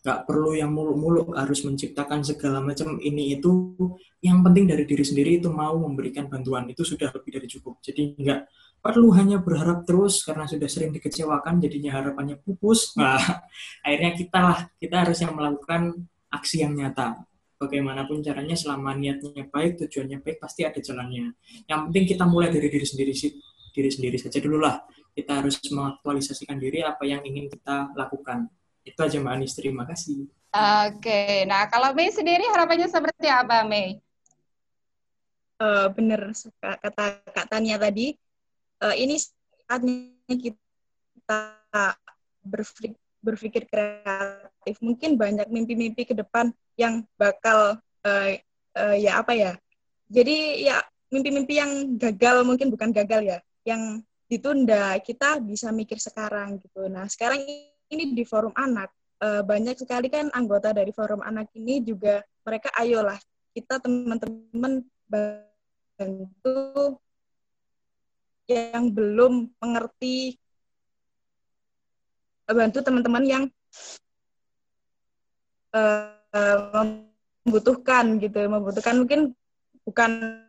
Nggak perlu yang muluk-muluk harus menciptakan segala macam ini itu. Yang penting dari diri sendiri itu mau memberikan bantuan, itu sudah lebih dari cukup. Jadi nggak perlu hanya berharap terus karena sudah sering dikecewakan jadinya harapannya pupus. Nah, akhirnya kita lah, kita harus yang melakukan aksi yang nyata bagaimanapun caranya selama niatnya baik tujuannya baik pasti ada jalannya. Yang penting kita mulai dari diri sendiri sih diri sendiri saja dulu lah kita harus mengaktualisasikan diri apa yang ingin kita lakukan. Itu aja mbak Anis. Terima kasih. Oke. Nah kalau Mei sendiri harapannya seperti apa Mei? Uh, bener kata kak Tania tadi. Uh, ini saatnya kita berpikir, berpikir kreatif. Mungkin banyak mimpi-mimpi ke depan yang bakal uh, uh, ya apa ya? Jadi ya mimpi-mimpi yang gagal mungkin bukan gagal ya yang ditunda kita bisa mikir sekarang gitu. Nah sekarang ini di forum anak uh, banyak sekali kan anggota dari forum anak ini juga mereka ayolah kita teman-teman bantu yang belum mengerti bantu teman-teman yang uh, membutuhkan gitu membutuhkan mungkin bukan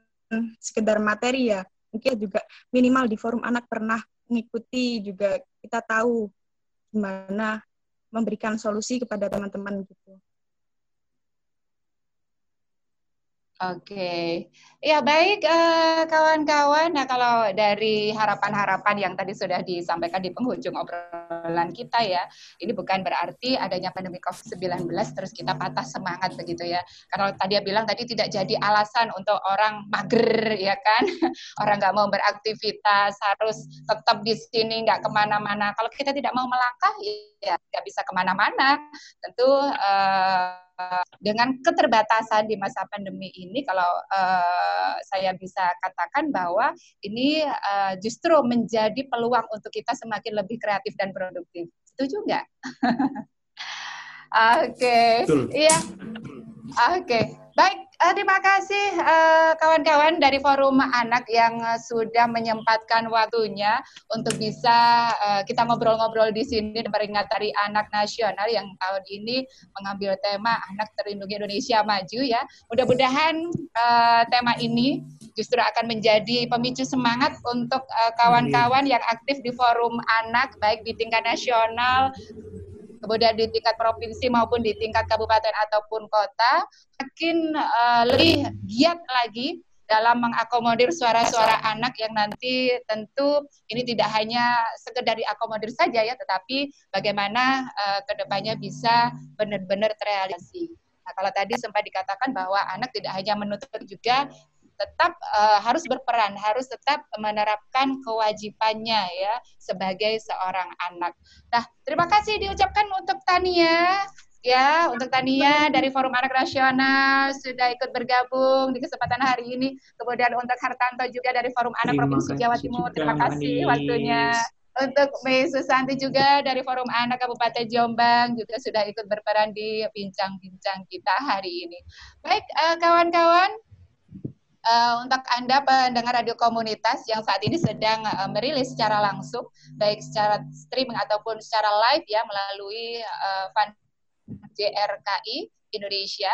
sekedar materi ya mungkin juga minimal di forum anak pernah mengikuti juga kita tahu gimana memberikan solusi kepada teman-teman gitu Oke, ya baik eh, kawan-kawan. Uh, nah kalau dari harapan-harapan yang tadi sudah disampaikan di penghujung obrolan kita ya, ini bukan berarti adanya pandemi COVID-19 terus kita patah semangat begitu ya. Karena tadi bilang tadi tidak jadi alasan untuk orang mager ya kan, orang nggak mau beraktivitas harus tetap di sini nggak ke mana-mana. Kalau kita tidak mau melangkah ya nggak bisa ke mana-mana. Tentu uh, dengan keterbatasan di masa pandemi ini, kalau uh, saya bisa katakan bahwa ini uh, justru menjadi peluang untuk kita semakin lebih kreatif dan produktif. Setuju nggak? Oke, iya. Oke, baik. Uh, terima kasih eh, kawan-kawan uh, dari Forum Anak yang uh, sudah menyempatkan waktunya untuk bisa uh, kita ngobrol-ngobrol di sini memperingati Anak Nasional yang tahun ini mengambil tema Anak Terlindungi Indonesia Maju ya. Mudah-mudahan uh, tema ini justru akan menjadi pemicu semangat untuk kawan-kawan uh, yang aktif di Forum Anak baik di tingkat nasional kemudian di tingkat provinsi maupun di tingkat kabupaten ataupun kota makin uh, lebih giat lagi dalam mengakomodir suara-suara anak yang nanti tentu ini tidak hanya sekedar diakomodir saja ya, tetapi bagaimana uh, ke depannya bisa benar-benar terrealisasi. Nah, kalau tadi sempat dikatakan bahwa anak tidak hanya menuntut juga tetap uh, harus berperan, harus tetap menerapkan kewajibannya ya sebagai seorang anak. Nah, terima kasih diucapkan untuk Tania ya untuk Tania dari Forum Anak Nasional sudah ikut bergabung di kesempatan hari ini. Kemudian untuk Hartanto juga dari Forum Anak terima Provinsi Jawa Timur. Terima kasih waktunya. Untuk Mei Susanti juga dari Forum Anak Kabupaten Jombang juga sudah ikut berperan di bincang-bincang kita hari ini. Baik, eh, kawan-kawan, Uh, untuk Anda pendengar radio komunitas yang saat ini sedang uh, merilis secara langsung, baik secara streaming ataupun secara live ya melalui uh, fan JRKI Indonesia.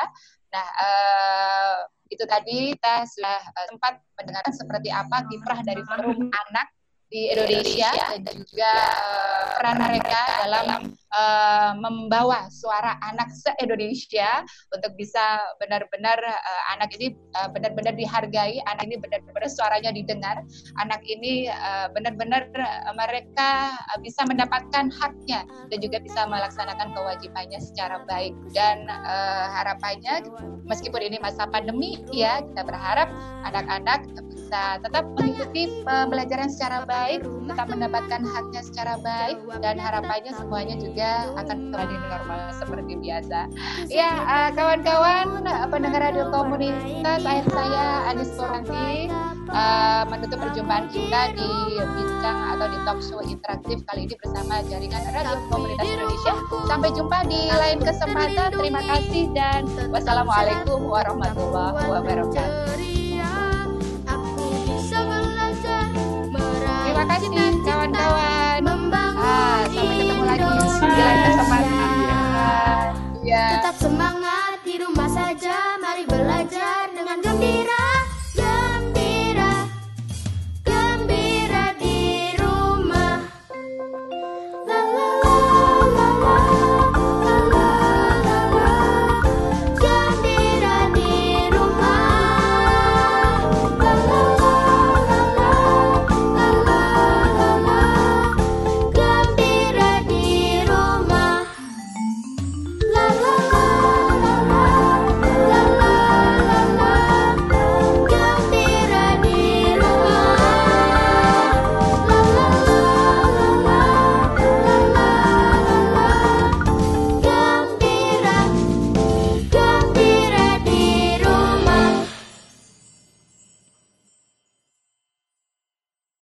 Nah, uh, itu tadi kita sudah uh, sempat mendengarkan seperti apa kiprah dari forum anak di Indonesia dan juga uh, peran mereka dalam uh, membawa suara anak se-Indonesia untuk bisa benar-benar uh, anak ini uh, benar-benar dihargai, anak ini benar-benar suaranya didengar, anak ini uh, benar-benar mereka bisa mendapatkan haknya dan juga bisa melaksanakan kewajibannya secara baik. Dan uh, harapannya meskipun ini masa pandemi ya kita berharap anak-anak bisa tetap mengikuti pembelajaran secara baik, tetap mendapatkan haknya secara baik, dan harapannya semuanya juga semoga akan kembali normal seperti biasa. Ya, uh, kawan-kawan eh, pendengar radio komunitas, akhir saya Anis Koranti uh, menutup perjumpaan kita di bincang atau di talk show interaktif kali ini bersama jaringan radio komunitas Indonesia. Sampai jumpa di lain kesempatan. Terima kasih dan wassalamualaikum warahmatullahi wabarakatuh. Terima kasih kawan-kawan. Ah, sampai lagi iya. kesempatan. Iya. Tetap semangat di rumah saja, mari belajar dengan gembira.